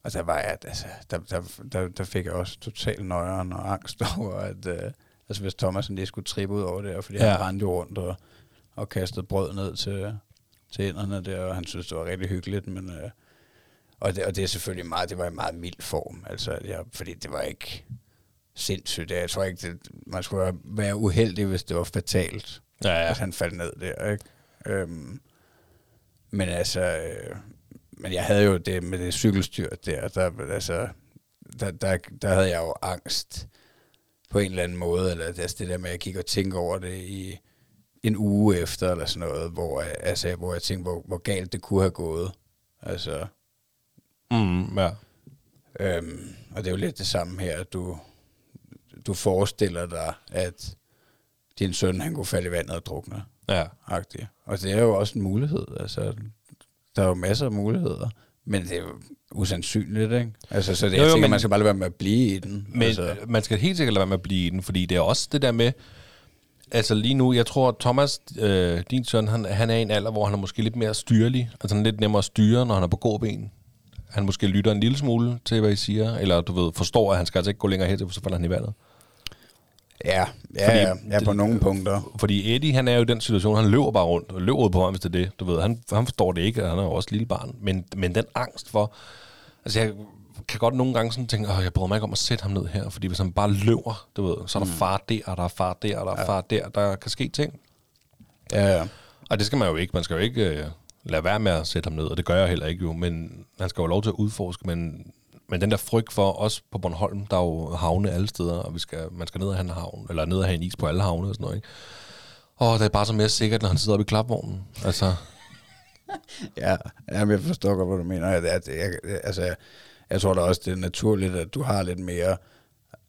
og der var jeg, altså, der, der, der, der fik jeg også total nøjeren og angst <laughs> over, at øh, altså, hvis Thomas lige skulle trippe ud over det, fordi ja. Han rendte rundt og, og kastede brød ned til, til inderne der, og han synes, det var rigtig hyggeligt, men... Øh, og det, og det er selvfølgelig meget, det var i meget mild form, altså, jeg, fordi det var ikke sindssygt. Jeg tror ikke, det, man skulle være- uheldig, hvis det var fatalt, Ja, ja. at han faldt ned der, ikke? Øhm, men altså, øh, men jeg havde jo det med det cykelstyr der, der, altså, der, der, der havde jeg jo angst på en eller anden måde, eller altså det der med, at jeg gik og tænkte over det i en uge efter, eller sådan noget, hvor, altså, hvor jeg tænkte, hvor, hvor galt det kunne have gået. Altså, Mm, ja. Øhm, og det er jo lidt det samme her, at du, du forestiller dig, at din søn, han kunne falde i vandet og drukne. Ja. Agtigt. Og det er jo også en mulighed. Altså, der er jo masser af muligheder. Men det er jo usandsynligt, ikke? Altså, så det, Jo, jeg jo, tænker, men- man skal bare lade være med at blive i den. Men altså, altså. man skal helt sikkert lade være med at blive i den, fordi det er også det der med, altså lige nu, jeg tror, Thomas, øh, din søn, han, han er i en alder, hvor han er måske lidt mere styrlig, altså han er lidt nemmere at styre, når han er på gåben. Han måske lytter en lille smule til, hvad I siger, eller du ved, forstår, at han skal altså ikke gå længere hen, for så falder han i vandet. ja, ja, fordi ja, ja, på det- nogle punkter. Fordi Eddie, han er jo i den situation, han løber bare rundt, og løber ud på ham, hvis det er det. Du ved, han, han forstår det ikke, og han er jo også lille barn. Men, men den angst for... Altså, jeg kan godt nogle gange sådan tænke, åh, jeg bryder mig ikke om at sætte ham ned her, fordi hvis han bare løber, du ved, så er der mm. far der, og der er far der, og der er ja. far der, der kan ske ting. Ja, ja. Og det skal man jo ikke. Man skal jo ikke øh, lade være med at sætte ham ned, og det gør jeg heller ikke jo, men han skal jo have lov til at udforske, men, men den der frygt for os på Bornholm, der er jo havne alle steder, og vi skal, man skal ned og have en havn, eller ned og have en is på alle havne og sådan noget, ikke? Og det er bare så mere sikkert, når han sidder oppe i klapvognen. Altså, <laughs> Ja, jamen, jeg forstår godt, hvad du mener. At, at, jeg, altså, jeg, jeg tror da også, det er naturligt, at du har lidt mere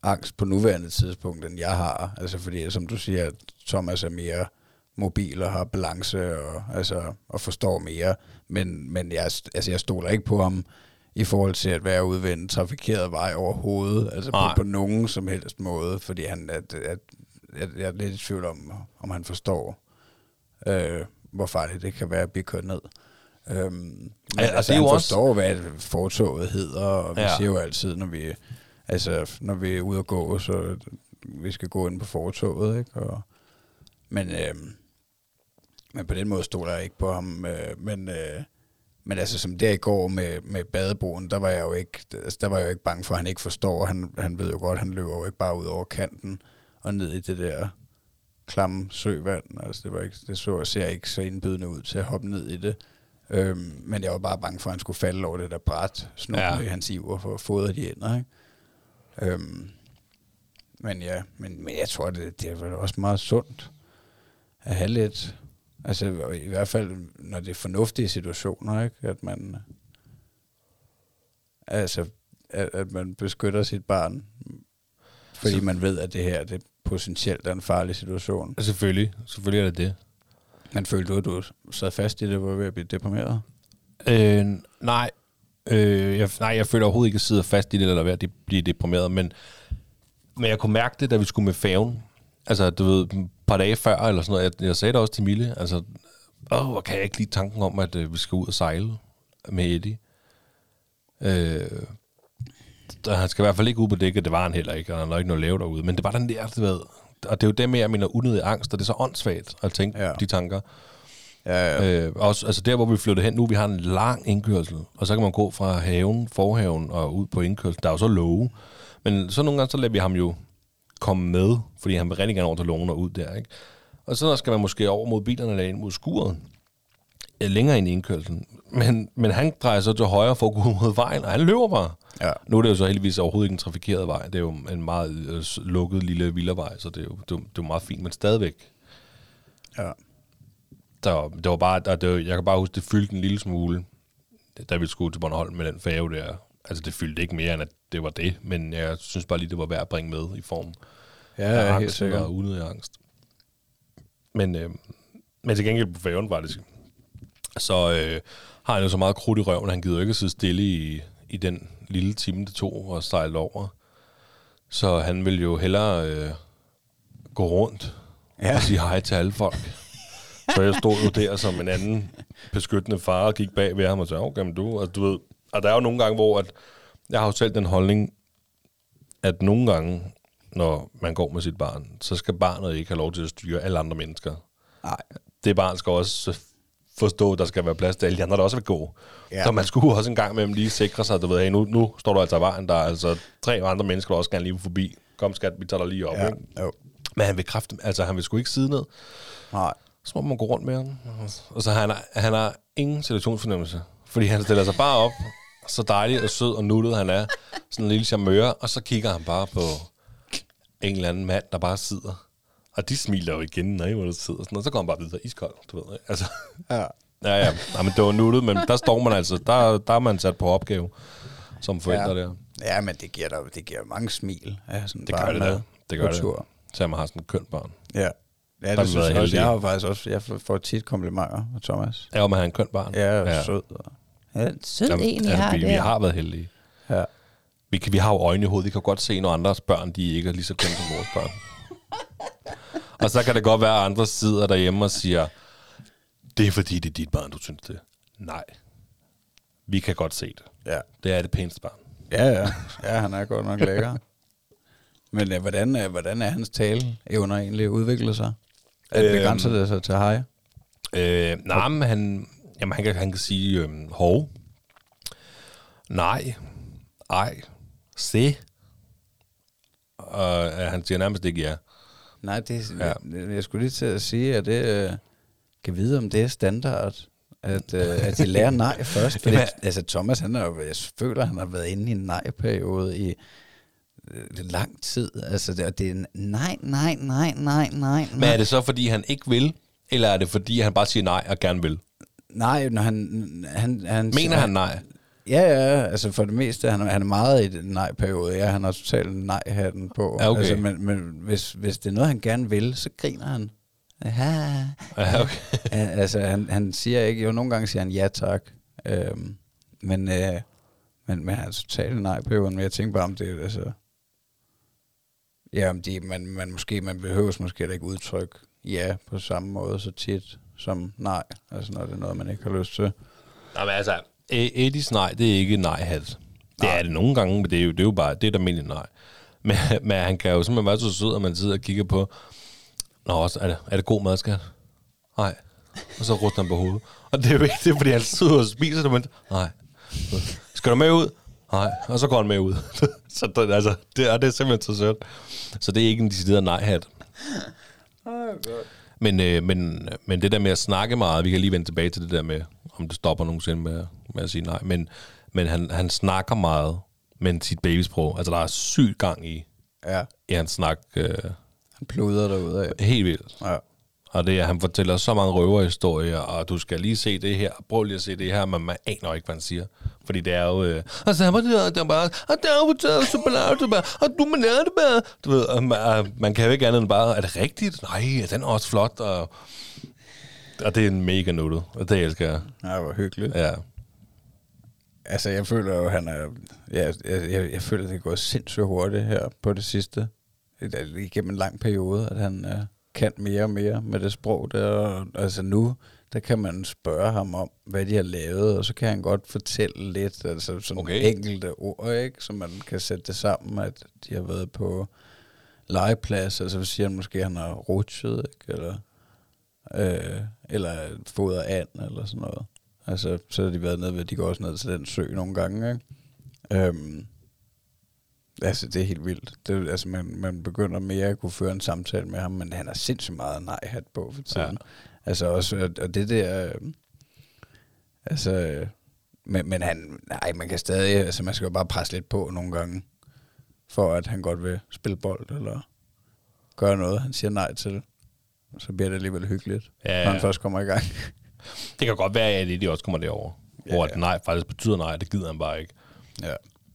angst på nuværende tidspunkt, end jeg har. Altså fordi, som du siger, Thomas er mere mobil og har balance og, altså, og forstår mere. Men, men jeg, altså, jeg stoler ikke på ham i forhold til at være ude ved en trafikeret vej overhovedet. Altså på, Nej. på nogen som helst måde. Fordi han, at, at, at, jeg er lidt i tvivl om, om han forstår, øh, hvor farligt det kan være at blive kørt ned. Øhm, men Ja, og altså, det er han jo også- forstår, hvad fortoget hedder, og vi Ja. siger jo altid, når vi, altså, når vi er ude at gå, så vi skal gå ind på fortoget, ikke? Og, men, øh, men på den måde stoler jeg ikke på ham. Øh, men, øh, men altså, som der i går med, med badeboen, der var jeg jo ikke, altså, der var jeg jo ikke bange for, at han ikke forstår. Han, han ved jo godt, han løber jo ikke bare ud over kanten og ned i det der klamme søvand. Altså, det, var ikke, det så, ser ikke så indbydende ud til at hoppe ned i det. Øhm, men jeg var bare bange for, at han skulle falde over det der bræt, snor ja. i hans iver for at fodre de ender. Ikke? Øhm, men ja, men, men jeg tror, det, det er vel også meget sundt at have lidt, altså i hvert fald, når det er fornuftige situationer, ikke? at man, altså, at, at man beskytter sit barn, fordi altså, man ved, at det her, det potentielt er en farlig situation. Selvfølgelig, selvfølgelig er det det. Men følte du, at du sad fast i det, hvor ved at blive deprimeret? Øh, nej, øh, jeg, nej, jeg føler overhovedet ikke, at jeg sidder fast i det, eller ved at blive deprimeret, men, men jeg kunne mærke det, da vi skulle med færgen. Altså, du ved, par dage før, eller sådan noget, jeg, jeg sagde det også til Mille, altså, åh, hvor kan jeg ikke lide tanken om, at øh, vi skal ud og sejle med Eddie. Øh, der, han skal i hvert fald ikke ud på dækket, det var han heller ikke, og han har ikke noget lave derude, men det var den der, du ved, og det er jo det med, jeg mener unødig angst, og det er så åndssvagt at tænke ja. de tanker. Ja, ja. Øh, også, altså der, hvor vi flyttede hen nu, vi har en lang indkørsel, og så kan man gå fra haven, forhaven og ud på indkørsel. Der er jo så love. Men så nogle gange, så lader vi ham jo komme med, fordi han vil rigtig gerne over til loven og ud der, ikke? Og så skal man måske over mod bilerne eller ind mod skuret, længere ind i indkørselen. Men, men han drejer så til højre for at gå mod vejen, og han løber bare. Ja. Nu er det jo så heldigvis overhovedet ikke en trafikeret vej. Det er jo en meget øh, lukket lille villavej, så det er jo, det er, det er meget fint, men stadigvæk. Ja. Der, det var bare, der, det var, jeg kan bare huske, det fyldte en lille smule, da vi skulle til Bornholm med den færge der. Altså det fyldte ikke mere, end at det var det, men jeg synes bare lige, det var værd at bringe med i form ja, af angst helt sikkert. og unødig angst. Men, øh, men til gengæld på færgen var det så øh, har han jo så meget krudt i røven, han gider jo ikke at sidde stille i, i den lille time, det tog og sejle over. Så han vil jo hellere øh, gå rundt ja. og sige hej til alle folk. Så jeg stod jo der som en anden beskyttende far og gik bag ved ham og sagde, okay, men du, altså, du ved, og der er jo nogle gange, hvor at, jeg har jo selv den holdning, at nogle gange, når man går med sit barn, så skal barnet ikke have lov til at styre alle andre mennesker. Nej. Det barn skal også forstå, at der skal være plads til alle de andre, der også vil gå. Ja. Så man skulle også en gang med dem lige sikre sig, du ved, hey, nu, nu står du altså i vejen, der er altså tre andre mennesker, der også gerne lige forbi. Kom skat, vi tager dig lige op. Ja. Ikke? Jo. Men han vil kræfte, altså han vil sgu ikke sidde ned. Nej. Så må man gå rundt med ham. Og så han, han har ingen situationsfornemmelse, fordi han stiller sig bare op, så dejlig og sød og nuttet han er, sådan en lille charmeur, og så kigger han bare på en eller anden mand, der bare sidder og de smiler jo igen, når du sidder sådan, og så kommer man bare videre iskold, du ved. Ikke? Altså, ja. ja, ja. ja men det var nuttet, men der står man altså, der, der er man sat på opgave som forældre ja. der. Ja, men det giver, der, det giver mange smil. Ja, sådan det gør det da. Det gør det. Så man har sådan en køn barn. Ja. Ja, det, det synes jeg også. Jeg har faktisk også, jeg får tit komplimenter af Thomas. Ja, om at have en køn barn. Ja, ja. sød. Og... Ja, sød Jamen, en, altså, har vi, vi har været heldige. Ja. Vi, kan, vi har jo øjne i hovedet. Vi kan godt se, når andres børn, de ikke er lige så køn som vores børn. <laughs> Og så kan det godt være, at andre sidder derhjemme og siger, det er fordi, det er dit barn, du synes det. Nej. Vi kan godt se det. Ja. Det er det pæneste barn. Ja, ja. Ja, han er godt nok lækker. Men uh, hvordan, uh, hvordan er hans tale evner egentlig udviklet sig? Er det øhm, begrænset det sig til hej? Øh, nej, men han, jamen, han, kan, han kan sige øhm, hov. Nej. Ej. Se. Og uh, han siger nærmest ikke ja. Nej, det, ja. jeg, jeg skulle lige til at sige, at det uh, kan vide, om det er standard, at, uh, at de lærer nej <laughs> først. Fordi, altså, Thomas, han har, jeg føler, han har været inde i en nej-periode i uh, lang tid. Altså, det, det er nej, nej, nej, nej, nej. Men er det så, fordi han ikke vil, eller er det, fordi han bare siger nej og gerne vil? Nej, når han... han, han Mener han nej? Ja, ja, altså for det meste, han, han er meget i den nej-periode. Ja, han har totalt nej-hatten på. Ja, okay. altså, men, men hvis, hvis det er noget, han gerne vil, så griner han. Aha. Ja, okay. altså, han, han siger ikke, jo nogle gange siger han ja tak. Øhm, men, øh, men, men han er totalt nej-perioden, men jeg tænker bare om det, altså... Ja, om de, man, man, måske, man behøver måske ikke udtrykke ja på samme måde så tit som nej, altså når det er noget, man ikke har lyst til. Nej, men altså, Eddies nej, det er ikke nej-hat. Det nej. er det nogle gange, men det er jo, det er jo bare, det er der almindeligt nej. <laughs> Men, men han kan jo simpelthen være så sød, at man sidder og kigger på, Nå, også, er det, er det god mad, skat? Nej. Og så ryster han på hovedet. Og det er jo ikke det, fordi han sidder og spiser det, men nej. Skal du med ud? Nej. Og så går han med ud. <laughs> så det, altså, det, er, det er simpelthen så sødt. Så det er ikke en decideret nej-hat. Men, øh, men, men det der med at snakke meget, vi kan lige vende tilbage til det der med, om det stopper nogensinde med, med at sige nej. Men, men han, han snakker meget, men sit babysprog. Altså, der er sygt gang i, Ja, i hans snak. Øh, han pluder derude af. helt vildt. Ja. Og det er, han fortæller så mange røverhistorier, og du skal lige se det her, prøv lige at se det her, men man aner ikke, hvad han siger. Fordi det er jo... Øh, og så var det der bare... Og der var det så bare... Og du må lære det bare... Du ved, og man, man kan jo ikke andet end bare... Er det rigtigt? Nej, den er også flot, og... Og det er en mega nuttet, og det elsker jeg. Ja, hvor hyggeligt. Ja. Altså, jeg føler jo, han er... Ja, jeg, jeg, jeg føler, det er gået sindssygt hurtigt her på det sidste. Det er Igennem en lang periode, at han uh, kan mere og mere med det sprog der. Altså nu, der kan man spørge ham om, hvad de har lavet, og så kan han godt fortælle lidt, altså sådan Okay. okay. enkelte ord, ikke? Så man kan sætte det sammen, at de har været på legeplads, altså så siger han måske, at han har rutsjet, ikke? Eller, øh, eller fodret and, eller sådan noget. Altså, så har de været nede ved, de går også ned til den sø nogle gange, ikke? Øhm, altså, det er helt vildt. Det, altså, man, man begynder mere at kunne føre en samtale med ham, men han har sindssygt meget nej-hat på for tiden. Ja. Ja. Altså også, og- det der, øh, altså, men, men han, nej, man kan stadig, altså man skal jo bare presse lidt på nogle gange, for at han godt vil spille bold, eller gøre noget, han siger nej til. Så bliver det alligevel hyggeligt, Ja, når han først kommer i gang. <laughs> Det kan godt være, at det de også kommer derover. Ja, Hvor at ja. nej faktisk betyder nej, det gider han bare ikke. ja.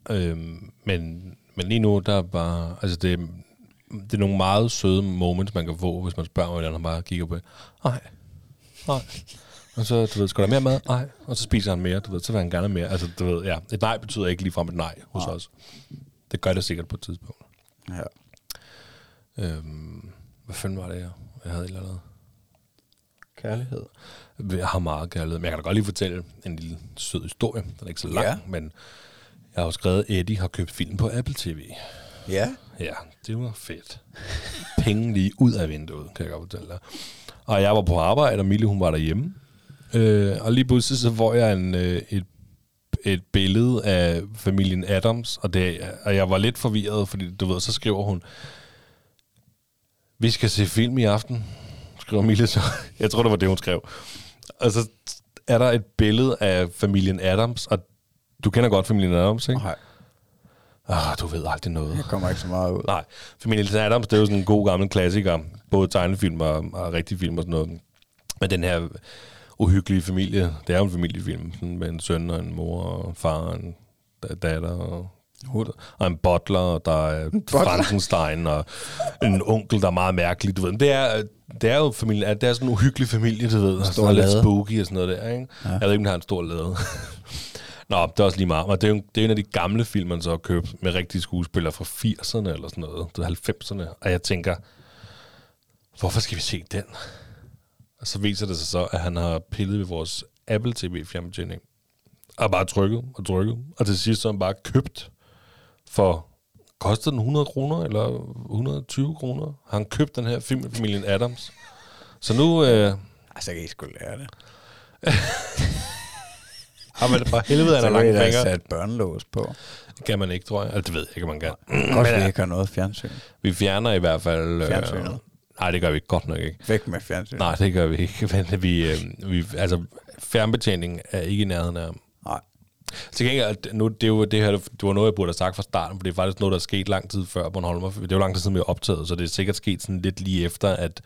Øhm, men, men lige nu, der er bare... Altså, det, det er nogle meget søde moments, man kan få, hvis man spørger, hvordan han bare kigger på det. Nej, nej. Og så, du ved, skal der mere mad? Nej. Og så spiser han mere, du ved, så vil han gerne mere. Altså, du ved, ja. Et nej betyder ikke ligefrem et nej hos Nej. os. Det gør det sikkert på et tidspunkt. ja. Øhm, hvad fanden var det, jeg, jeg havde et eller andet? Kærlighed. Jeg har meget kærlighed, men jeg kan da godt lige fortælle en lille sød historie. Den er ikke så lang, Ja. men jeg har jo skrevet, at Eddie har købt film på Apple TV. Ja. Ja, det var fedt. Penge lige ud af vinduet, kan jeg godt fortælle dig. Og jeg var på arbejde, og Mille hun var derhjemme. Øh, og lige pludselig så får jeg en, øh, et, et billede af familien Adams, og, det, og jeg var lidt forvirret, fordi du ved, så skriver hun, vi skal se film i aften, skriver Mille så. Jeg tror, det var det, hun skrev. Og så er der et billede af familien Adams, og du kender godt familien Adams, ikke? Nej, Ah, du ved aldrig noget. jeg kommer ikke så meget ud. Nej, Familien Adams, det er jo sådan en god gammel klassiker. Både tegnefilm og, og rigtige film og sådan noget. Men den her uhyggelige familie, det er jo en familiefilm, sådan med en søn og en mor og far og en da- datter og, og en butler, og der er Frankenstein og en onkel, der er meget mærkelig. Du ved. Det, er, det er jo familien, det er sådan en uhyggelig familie, du ved. Stor Sådan lidt spooky og sådan noget der, ikke? Ja. Jeg ved ikke, om den har en stor lade. <laughs> Nå, det er også lige meget. Men det er jo det er en af de gamle film, man så har købt med rigtige skuespillere fra 80'erne eller sådan noget, det er 90'erne. Og jeg tænker, hvorfor skal vi se den? Og så viser det sig så, at han har pillet ved vores Apple TV fjernbetjening. Og bare trykket og trykket. Og til sidst så har han bare købt for, kostede den 100 kroner eller 120 kroner? Han købt den her film med familien Adams? Så nu, øh, Altså, kan I sgu lære det. <laughs> det for helvede, han Så har kan I langt da fingre. sat børnelås på. Det kan man ikke, tror jeg. Altså, det ved jeg ikke, man kan. <clears throat> Godt, Men, vi øh, ikke har noget fjernsyn. Vi fjerner i hvert fald... Fjernsynet. nej, det gør vi ikke godt nok ikke. Væk med fjernsyn. Nej, det gør vi ikke. Men vi, øh, vi, altså, fjernbetjening er ikke i nærheden af... Nej. Til gengæld, nu, det, er jo, det her det var noget, jeg burde have sagt fra starten, for det er faktisk noget, der er sket lang tid før Bornholm. Det er jo lang tid siden, vi optaget, så det er sikkert sket sådan lidt lige efter, at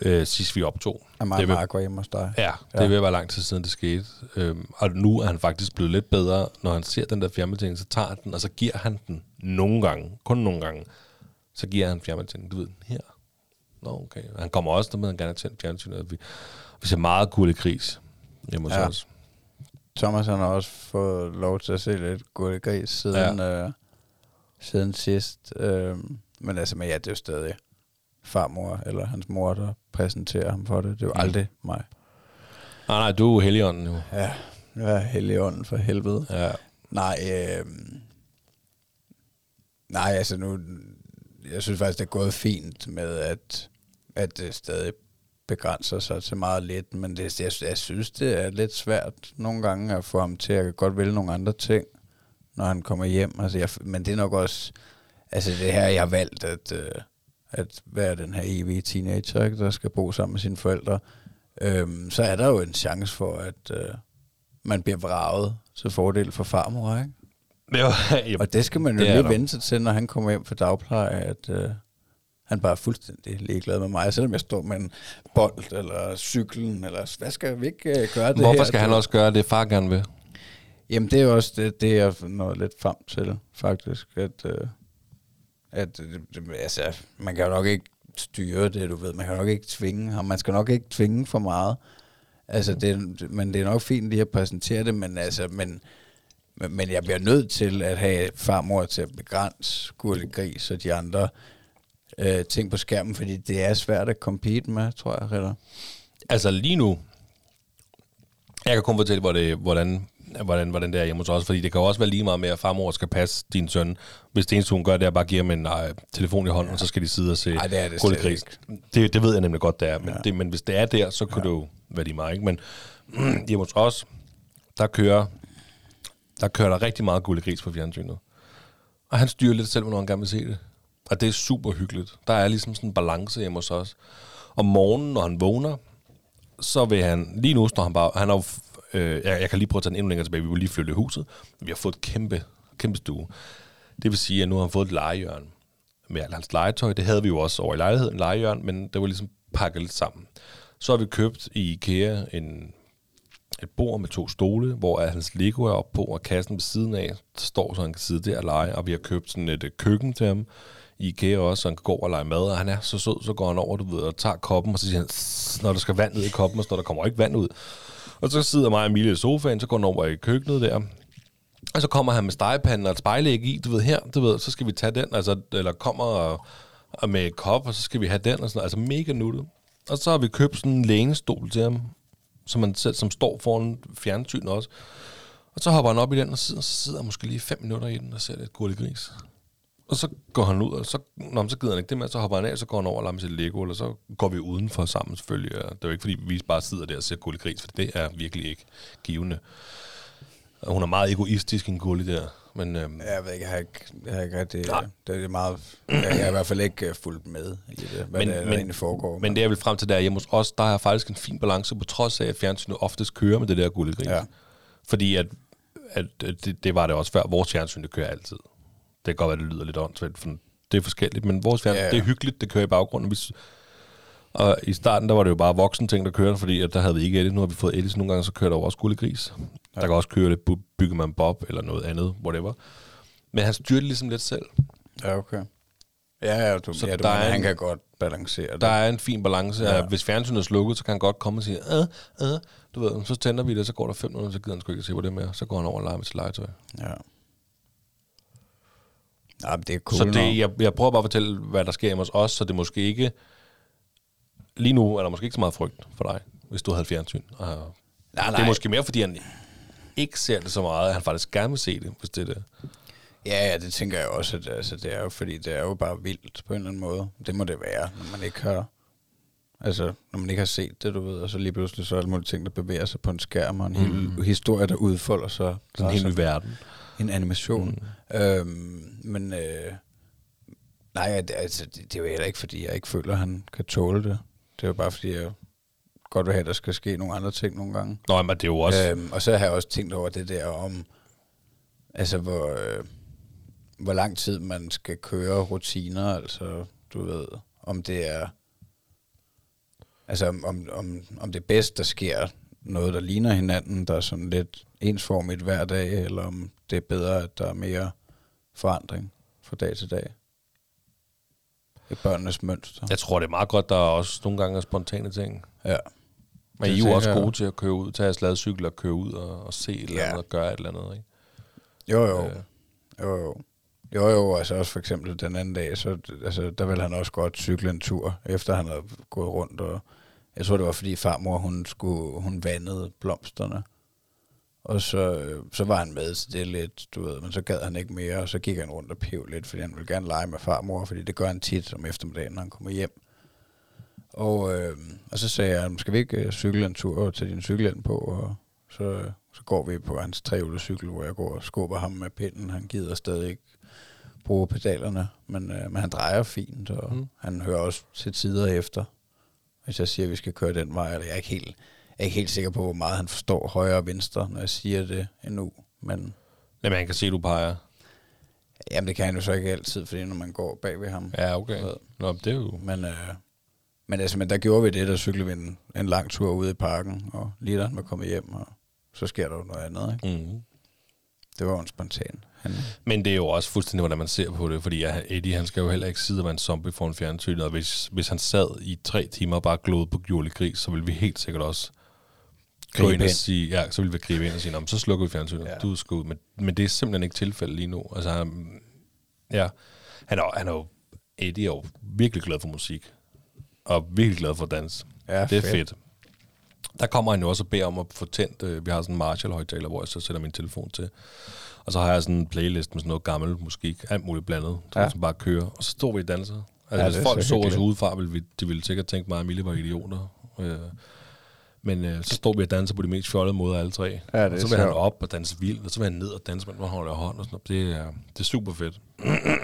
øh, sidst vi optog. Er mig det vil, hos dig. Ja, det Ja. vil være lang tid siden, det skete. Øhm, og nu er han faktisk blevet lidt bedre. Når han ser den der fjernbetjening, så tager han den, og så giver han den nogle gange, kun nogle gange. Så giver han fjernbetjeningen, du ved, her. Nå, okay. Han kommer også, der med, han gerne har tændt fjernsynet. Vi, vi ser meget gulde kris hjemme hos Ja. os. Thomas han har også fået lov til at se lidt gode gris siden, ja. øh, siden sidst. Øh, men altså, men ja, det er jo stadig farmor eller hans mor, der præsenterer ham for det. Det er jo aldrig mig. Nej, nej, du er helligånden jo. Ja, jeg er hellig ånden for helvede. Ja. Nej, øh, nej, altså nu, jeg synes faktisk, det er gået fint med, at at det stadig begrænser sig til meget lidt, men det, jeg, jeg synes, det er lidt svært nogle gange at få ham til at godt vælge nogle andre ting, når han kommer hjem. Altså jeg, men det er nok også, altså det her, jeg har valgt, at, øh, at være den her evige teenager, ikke, der skal bo sammen med sine forældre. Øhm, så er der jo en chance for, at øh, man bliver vraget til fordel for farmor, ikke? Jo, <laughs> ja, Og det skal man jo Det lige vente til, når han kommer hjem fra dagpleje, at øh, han bare er fuldstændig ligeglad med mig, selvom jeg står med en bold eller cyklen, eller hvad skal vi ikke øh, gøre det Hvorfor her skal han også gøre det, far gerne vil? Jamen det er jo også det, det jeg nået lidt frem til, faktisk, at, øh, at øh, altså, man kan jo nok ikke styre det, du ved, man kan nok ikke tvinge ham, man skal nok ikke tvinge for meget, altså det, men det er nok fint lige at præsentere det, men altså, men, men, jeg bliver nødt til at have farmor til at begrænse Gurli Gris og de andre øh, ting på skærmen, fordi det er svært at compete med, tror jeg, Ritter. Altså lige nu, jeg kan kun fortælle, hvor det, hvordan, hvordan, hvordan det er hjemme hos os, fordi det kan jo også være lige meget med, at farmor skal passe din søn. Hvis det eneste, hun gør, det er bare at give ham en øh, telefon i hånden, ja. og så skal de sidde og se Ej, det er det Gris. Det, det ved jeg nemlig godt, det er. Men, Ja. det, men hvis det er der, så kunne ja. det jo være lige meget. Ikke? Men <clears throat> hjemme hos os, der kører, der kører der rigtig meget Gris på fjernsynet. Og han styrer lidt selv, hvornår han gerne vil se det. Og det er super hyggeligt. Der er ligesom sådan en balance hjemme hos os. Om morgenen, når han vågner, så vil han, lige nu står han bare, han har øh, jeg, jeg kan lige prøve at tage den endnu længere tilbage, vi vil lige flytte huset, vi har fået et kæmpe, kæmpe stue. Det vil sige, at nu har han fået et legehjørne med alt hans legetøj. Det havde vi jo også over i lejligheden, legehjørne, men det var ligesom pakket lidt sammen. Så har vi købt i IKEA en, et bord med to stole, hvor er hans Lego er oppe på, og kassen ved siden af der står, så han kan sidde der og lege. Og vi har købt sådan et øh, køkken til ham i IKEA også, så han kan gå og lege mad. Og han er så sød, så går han over, du ved, og tager koppen, og så siger han, når der skal vand ned i koppen, og så når der kommer ikke vand ud. Og så sidder mig og Emilie i sofaen, så går han over i køkkenet der, og så kommer han med stegepanden og et spejlæg i, du ved, her, du ved, så skal vi tage den, altså, eller kommer og, og med et kop, og så skal vi have den, og sådan, altså mega nuttet. Og så har vi købt sådan en lænestol til ham, som, man selv, som står foran fjernsynet også. Og så hopper han op i den, og sidder, så sidder han måske lige fem minutter i den, og ser lidt gurlig gris. Og så går han ud, og så, når så gider han ikke det med, så hopper han af, så går han over og lader med sit Lego, eller så går vi udenfor sammen selvfølgelig. Og det er jo ikke, fordi vi bare sidder der og ser gurlig gris, for det er virkelig ikke givende. Og hun er meget egoistisk, en gurlig der. Men øhm, Jeg ved ikke, jeg har ikke, jeg har ikke rigtig, Nej. det er meget, jeg, jeg har i hvert fald ikke uh, fulgt med i det, hvad Men- der men- egentlig foregår. Men det jeg vil frem til der hjemme hos os, der er faktisk en fin balance, på trods af, at fjernsynet oftest kører med det der gullegris. Ja. Fordi at, at at det, det, var det også før. Vores fjernsyn, det kører altid. Det kan godt være, det lyder lidt åndssvagt, for det er forskelligt, men vores fjernsyn, Ja, ja, det er hyggeligt, det kører i baggrunden. Vi, og i starten, der var det jo bare voksen ting, der kørte, fordi at der havde vi ikke Ellie. Nu har vi fået Ellie, så nogle gange så kører der jo også gullegris. Ja. Der kan også køre lidt Byggeman Bob, eller noget andet, whatever. Men han styrer det ligesom lidt selv. Ja, okay. Ja, ja, du, Så ja, du der mener, er han en- kan godt balancere det. Der er en fin balance. Ja. Hvis fjernsynet er slukket, så kan han godt komme og sige, øh, øh, du ved, så tænder vi det, så går der fem minutter, så gider han sgu ikke se på det mere. Så går han over og leger med sit legetøj. Ja. Ja, det er cool så det, jeg, jeg prøver bare at fortælle, hvad der sker hjemme hos os, så det måske ikke... Lige nu er der måske ikke så meget frygt for dig, hvis du havde fjernsyn. Og, Nej, Det nej. er måske mere, fordi han ikke ser det så meget, at han faktisk gerne vil se det, hvis det er det. Ja, ja, det tænker jeg også, at altså, det er jo, fordi det er jo bare vildt på en eller anden måde. Det må det være, når man ikke har, altså, når man ikke har set det, du ved, og så lige pludselig så er alle mulige ting, der bevæger sig på en skærm, og en mm. hel historie, der udfolder sig. Sådan en helt ny verden. En animation. Mm. Øhm, men øh, nej, det, altså, det, det er jo heller ikke, fordi jeg ikke føler, at han kan tåle det. Det er jo bare, fordi jeg godt vil have, at der skal ske nogle andre ting nogle gange. Nå, men det er jo også... Øhm, og så har jeg også tænkt over det der om, altså hvor, øh, hvor lang tid man skal køre rutiner, altså du ved, om det er, altså om, om, om, om det bedst, der sker noget, der ligner hinanden, der er sådan lidt ensformigt hver dag, eller om det er bedre, at der er mere forandring fra dag til dag. Det er børnenes mønster. Jeg tror, det er meget godt, der er også nogle gange er spontane ting. Ja. Men Det I er jo også tænker jeg. gode til at køre ud, tage jeres ladcykel og køre ud og, og se et eller Ja. andet og gøre et eller andet, ikke? Jo, jo. Øh. Jo, jo. Jo, jo, altså også for eksempel den anden dag, så altså, der ville han også godt cykle en tur, efter han havde gået rundt, og jeg tror, det var fordi farmor, hun, skulle, hun vandede blomsterne. Og så, øh, så var han med til det lidt, du ved, men så gad han ikke mere, og så gik han rundt og pev lidt, fordi han ville gerne lege med farmor, fordi det gør han tit om eftermiddagen, når han kommer hjem. Og, øh, og så sagde jeg, skal vi ikke øh, cykle en tur og tage din cykelhjelm på? Og så, så går vi på hans cykel, hvor jeg går og skubber ham med pinden. Han gider stadig ikke bruge pedalerne, men, øh, men han drejer fint, og mm. han hører også til tider efter, hvis jeg siger, at vi skal køre den vej. Eller jeg er ikke helt, er ikke helt sikker på, hvor meget han forstår højre og venstre, når jeg siger det endnu. Men, Jamen, han kan se, at du peger. Jamen, det kan han jo så ikke altid, fordi når man går bag ved ham. Ja, okay. Nå, det er jo... Men, øh, men, altså, men der gjorde vi det, der cyklede vi en, en lang tur ude i parken, og lige da han var kommet hjem, og så sker der jo noget andet, ikke? Mm. Det var jo en spontan. Han, Men det er jo også fuldstændig, hvordan man ser på det, fordi Eddie, han skal jo heller ikke sidde og være en zombie foran fjernsynet, og hvis, hvis han sad i tre timer og bare glod på Gjorle Gris, så ville vi helt sikkert også gå Gribe ind og sige, ja, så ville vi gribe ind og sige, "Nå, men så slukker vi fjernsynet, ja. Du skal ud. Men, men det er simpelthen ikke tilfældet lige nu. Altså, han, ja, han er, han er jo, Eddie er jo virkelig glad for musik, og virkelig glad for dans. Ja, det er fedt. fedt. Der kommer han jo også og beder om at få tændt, øh, vi har sådan en Marshall-højtaler, hvor jeg så sætter min telefon til. Og så har jeg sådan en playlist med sådan noget gammel musik, alt muligt blandet, ja. Ja. som bare kører. Og så står vi og danser. Altså, Ja, hvis folk så så os udefra, ville vi, de ville sikkert tænke mig, at Mille var idioter. Øh, men øh, så står vi og danser på de mest fjollede måder alle tre. Ja, det og så vil han op og danse vildt, og så vil han ned og danse, mens man holder hånd og sådan noget. Det er, det er super fedt.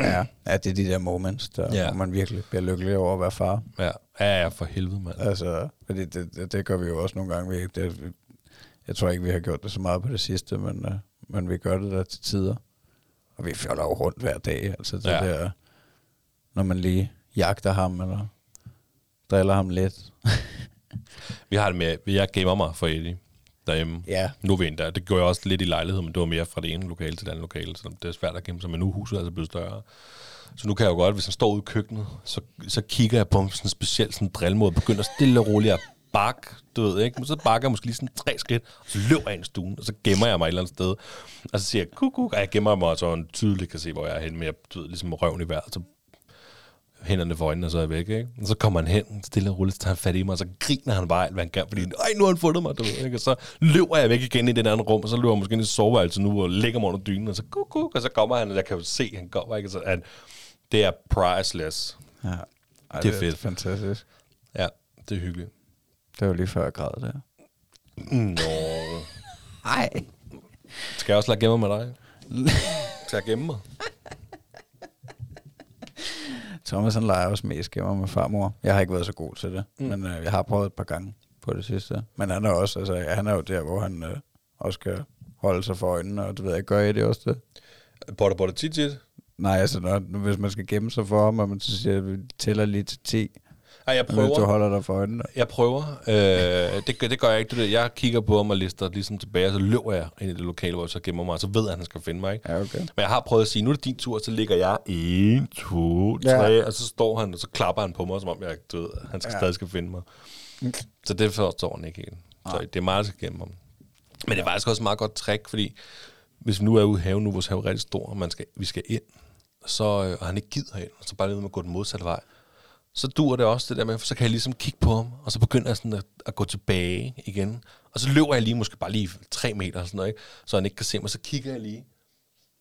ja, ja, det er de der moments, der, Ja. hvor man virkelig bliver lykkelig over at være far. Ja, ja, ja for helvede, mand. Altså, fordi det, det, det gør vi jo også nogle gange. Vi, det, jeg tror ikke, vi har gjort det så meget på det sidste, men, uh, men vi gør det der til tider. Og vi fjoller jo rundt hver dag. Altså det ja. der, når man lige jagter ham, eller driller ham lidt. <laughs> Vi har det med, jeg gemmer mig for Eddie derhjemme. Ja, Nu er vi endda. Det gjorde jeg også lidt i lejlighed, men det var mere fra det ene lokale til det andet lokale, så det er svært at gemme sig. Men nu er huset altså blevet større. Så nu kan jeg jo godt, hvis han står ude i køkkenet, så, så kigger jeg på ham sådan en speciel sådan drillmåde, begynder stille og roligt at bakke, du ved ikke? Men så bakker jeg måske lige sådan tre skridt, og så løber jeg ind i stuen, og så gemmer jeg mig et eller andet sted. Og så siger jeg, kuk, kuk, og jeg gemmer mig, så han tydeligt kan se, hvor jeg er henne, men jeg du ved, ligesom røven i vejret, så hænderne for øjnene, og så er jeg væk, ikke? Og så kommer han hen, stille og roligt, så tager han fat i mig, og så griner han bare alt, hvad han kan, fordi, ej, nu har han fundet mig, du ved, ikke? Og så løber jeg væk igen i det andet rum, og så løber jeg måske ind i soveværelset nu, og lægger mig under dynen, og så kuk, kuk, og så kommer han, og jeg kan jo se, han kommer, ikke? Så han, det er priceless. ja. Ej, Det er fedt. fantastisk. Ja, det er hyggeligt. Det var lige før jeg græd der. Nå. Nej. Skal jeg også lade gemme med dig? Skal jeg gemme mig? Thomas han leger også mest gemmer med farmor. Jeg har ikke været så god til det, mm. men øh, jeg har prøvet et par gange på det sidste. Men han er også, altså, han er jo der, hvor han øh, også kan holde sig for øjnene, og du ved, jeg gør I det også det? Botte, botte, tit, tit. Nej, altså, når, hvis man skal gemme sig for ham, og man så siger, vi tæller lige til 10, Ej, jeg prøver. du holder dig for øjnene. Jeg prøver. Øh, det, det gør jeg ikke. Det, jeg kigger på ham og lister ligesom tilbage, og så løber jeg ind i det lokale, hvor jeg så gemmer mig, og så ved jeg, at han skal finde mig. Ikke? Ja, okay. Men jeg har prøvet at sige, nu er det din tur, så ligger jeg 1, 2, 3, Ja. og så står han, og så klapper han på mig, som om jeg, du ved, han skal Ja. stadig skal finde mig. Så det forstår han ikke helt. Så det er meget, der skal gemme ham. Men det er faktisk også et meget godt trick, fordi hvis vi nu er ude i haven, nu vores have er rigtig stor, og man skal, vi skal ind, så, øh, og han ikke gider ind, så bare lige med at gå den modsatte vej, så dur det også det der med, for så kan jeg ligesom kigge på ham, og så begynder jeg sådan at, at gå tilbage igen. Og så løber jeg lige, måske bare lige tre meter eller sådan noget, ikke? så han ikke kan se mig, så kigger jeg lige,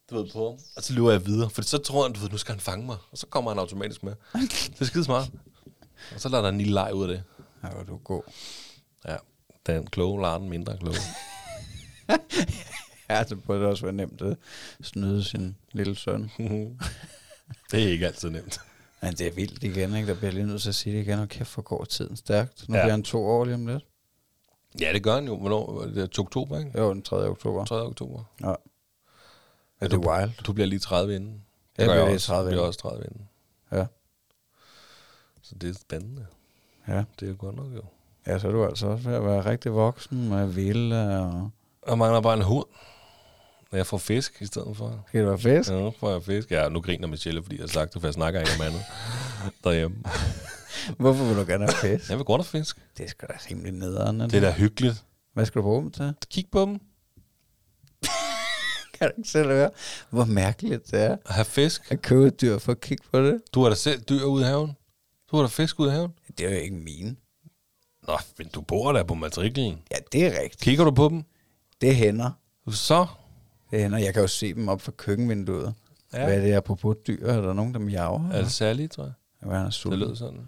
du ved, på ham, og så løber jeg videre, for så tror han, du ved, nu skal han fange mig, og så kommer han automatisk med. Det er skide smart. Og så lader der en lille leg ud af det. Ja, hvor du god. Ja, den kloge lader den mindre kloge. <laughs> Ja, det burde også være nemt at snyde sin lille søn. <laughs> det er ikke altid nemt. Men det er vildt igen, ikke? Der bliver jeg lige nødt til at sige det igen, og kæft, hvor går tiden stærkt. Nu Ja. ja. bliver han to år lige om lidt. Ja, det gør han jo. Hvornår? Det er oktober, ikke? Jo, den 3. oktober. 3. oktober. Ja. Er det wild? Du bliver lige 30 inden. Jeg gør bliver lige også. 30 Jeg bliver inden. også 30 inden. Ja. Så det er spændende. Ja. Det er jo godt nok jo. Ja, så er du altså også ved at være rigtig voksen med villa og... Jeg mangler bare en hund. Jeg får fisk i stedet for. Skal det være fisk? Ja, nu får jeg fisk. Ja, nu griner Michelle, fordi jeg har sagt for jeg snakker ikke om andet <laughs> derhjemme. Hvorfor vil du gerne have fisk? Jeg vil godt have fisk. Det er sgu da rimelig nederen. Det er da hyggeligt. Hvad skal du bruge dem til? Kig på dem. <laughs> Kan du ikke selv høre, hvor mærkeligt det er At have fisk. at købe et dyr for at kigge på det? Du har da selv dyr ude i haven. Du har da fisk ude i haven. Det er jo ikke mine. Nå, men du bor der på matriklen. Ja, det er rigtigt. Kigger du på dem? Det hænder. Så. Det hænder. Jeg kan jo se dem op fra køkkenvinduet. Ja. Hvad er det apropos dyr? Er der nogen, der miaver? Er det særligt, tror jeg? Hvad er han er Det lød sådan.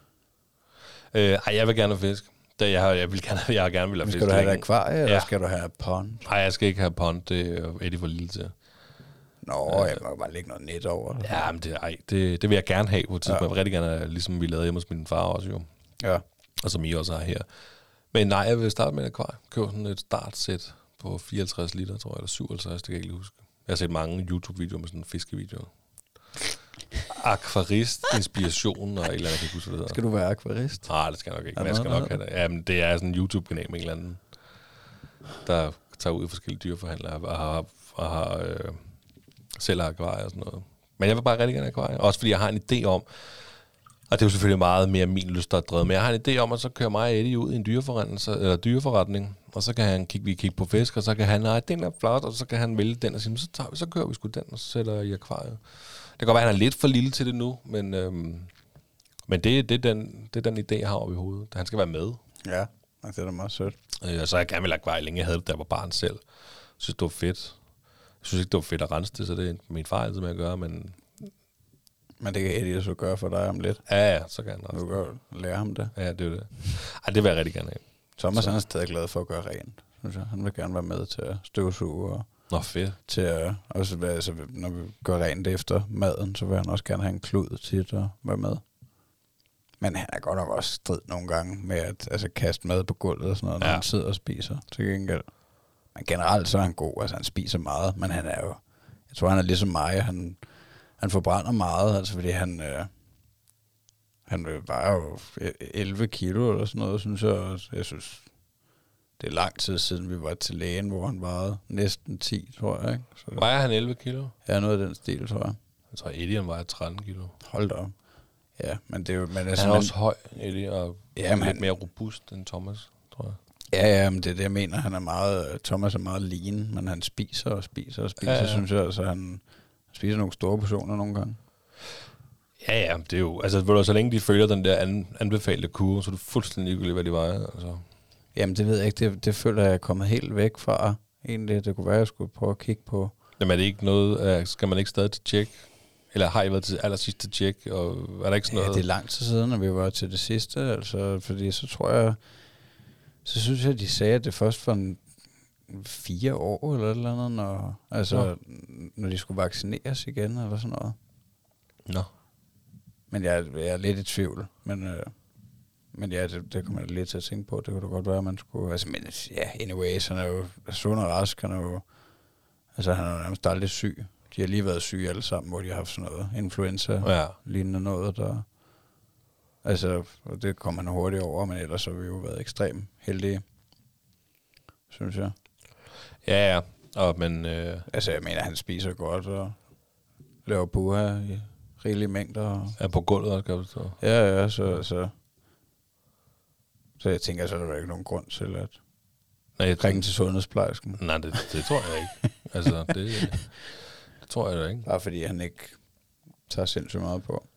Øh, ej, jeg vil gerne have fisk. Det, jeg, har, jeg, vil gerne, <laughs> jeg har gerne vil have fisk. skal du have et akvarie, eller Ja. skal du have pond? Nej, jeg skal ikke have pond. Det er Eddie for lille til. Nå, jeg må bare lægge noget net over. Ja, men det, ej, det, det vil jeg gerne have på et tidspunkt. Ja. Jeg vil rigtig gerne, have, ligesom vi lavede hjemme hos min far også jo. Ja. Og som I også har her. Men nej, jeg vil starte med et akvarie. Køb sådan et startsæt på 54 liter, tror jeg, eller 57, det kan jeg ikke huske. Jeg har set mange YouTube-videoer med sådan fiskevideoer. Akvarist, inspiration og et eller andet, jeg kan ikke huske, hvad det hedder. Skal du være akvarist? Nej, det skal jeg nok ikke, men jeg skal nok have det. Jamen, det er sådan en YouTube-kanal med en eller anden, der tager ud i forskellige dyreforhandlere og har, og har øh, selv har akvarier og sådan noget. Men jeg vil bare rigtig gerne akvarier. Også fordi jeg har en idé om, og det er jo selvfølgelig meget mere min lyst, der er drevet, men jeg har en idé om, at så kører mig og Eddie ud i en dyreforretning, eller dyreforretning, og så kan han kigge, vi kigge på fisk, og så kan han, nej, den er flot, og så kan han vælge den og sige, "Men så, tager vi, så kører vi sgu den, og så sætter i akvariet. Det kan godt være, at han er lidt for lille til det nu, men, øhm, men det, det, er den, det er den idé, jeg har oppe i hovedet. Han skal være med. Ja, det er da meget sødt. Øh, og så har jeg gerne vil akvarie længe. Jeg havde det, jeg var barn selv. Jeg synes, det var fedt. Jeg synes ikke, det var fedt at rense det, så det er min far altid med at gøre, men Men det kan Eddie så gøre for dig om lidt. ja, ja, så kan han Du også. kan jo lære ham det. Ja, det er jo det. Ej, det vil jeg rigtig gerne have. Thomas Så- han er stadig glad for at gøre rent. Synes jeg. Han vil gerne være med til at støvsuge og Nå, fedt. til at, også, være- altså, når vi gør rent efter maden, så vil han også gerne have en klud tit og være med. Men han er godt nok også strid nogle gange med at altså, kaste mad på gulvet og sådan noget, når Ja. han sidder og spiser til gengæld. Men generelt så er han god, altså han spiser meget, men han er jo, jeg tror han er ligesom mig, han, han forbrænder meget, altså fordi han, øh, han øh, vejer jo 11 kilo eller sådan noget, synes jeg, jeg synes, det er lang tid siden, vi var til lægen, hvor han vejede næsten 10, tror jeg, ikke? Så Vejer han 11 kilo? Ja, noget af den stil, tror jeg. Jeg tror, Eddie vejer 13 kilo. Hold da op. Ja, men det er jo... Men altså, Han er man- også høj, Eddie, og Ja, lidt han- mere robust end Thomas, tror jeg. Ja, ja, men det er det, jeg mener. Han er meget... Thomas er meget lean, men han spiser og spiser og spiser, ja. ja. synes jeg. Altså, han spiser nogle store portioner nogle gange. Ja, ja, det er jo... Altså, du, så længe de følger den der an, anbefalede kurve, så er du fuldstændig ligegyldigt, hvad de vejer. Altså. Jamen, det ved jeg ikke. Det, det føler jeg er kommet helt væk fra. Egentlig, det kunne være, at jeg skulle prøve at kigge på... Jamen er det ikke noget, uh, skal man ikke stadig til tjek? Eller har I været til aller sidste tjek? Og er der ikke sådan Ja, noget? det er lang tid siden, at vi var til det sidste. Altså, fordi så tror jeg... Så synes jeg, de sagde, at det først var en fire år eller et eller andet, når, altså, Nå. når de skulle vaccineres igen, eller sådan noget. Nå. Men jeg, jeg er lidt i tvivl. Men, øh, men ja, det, det kommer jeg lidt til at tænke på. Det kunne da godt være, at man skulle... Altså, men ja, anyways, han er jo sund og rask. Han er jo... Altså, han er jo nærmest aldrig syg. De har lige været syge alle sammen, hvor de har haft sådan noget influenza, ja. Lignende noget, der... Altså, det kommer han hurtigt over, men ellers har vi jo været ekstremt heldige, synes jeg. Ja, ja. Og, men øh, Altså, jeg mener, han spiser godt og laver buha i rigelige mængder. Og er på gulvet også, kan stå. Ja, ja, så, så, så jeg tænker, så er der ikke nogen grund til at Nej, jeg, ringe til sundhedsplejersken. nej det, det, tror jeg ikke. altså, <laughs> det, det tror jeg da ikke. Bare fordi han ikke tager sindssygt meget på.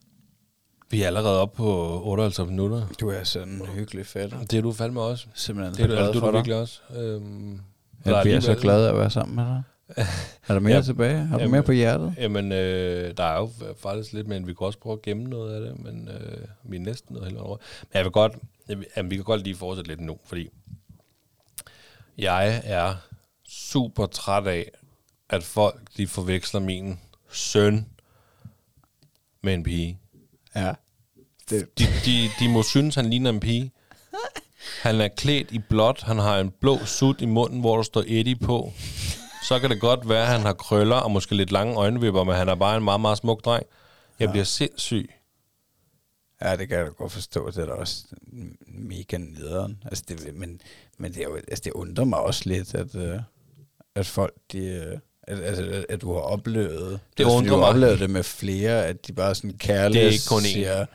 Vi er allerede oppe på 58 minutter. Du er sådan en hyggelig fætter. Det er du fandme også. Simpelthen Det er du, altså, du du virkelig også. Øhm, Jeg bliver så glad af at være sammen med dig. <laughs> Er der mere Ja. tilbage? Har du Jamen, mere på hjertet? Jamen, øh, der er jo faktisk lidt, men vi kan også prøve at gemme noget af det, men øh, vi er næsten noget helt over. Men jeg vil godt, jeg jamen, vi kan godt lige fortsætte lidt nu, fordi jeg er super træt af, at folk de forveksler min søn med en pige. Ja. Det, De, de, de må synes, han ligner en pige. <laughs> Han er klædt i blåt, han har en blå sut i munden, hvor der står Eddie på. Så kan det godt være, at han har krøller og måske lidt lange øjenvipper, men han er bare en meget, meget smuk dreng. Jeg bliver sindssyg. ja, det kan jeg da godt forstå. Det er da også mega nederen. Altså, det, men men det, er jo, altså, det undrer mig også lidt, at, øh, at folk, de... øh, At, altså, at, at du har oplevet Det altså, undrer du har mig. oplevet det med flere, at de bare sådan kærligt Det er ikke kun én.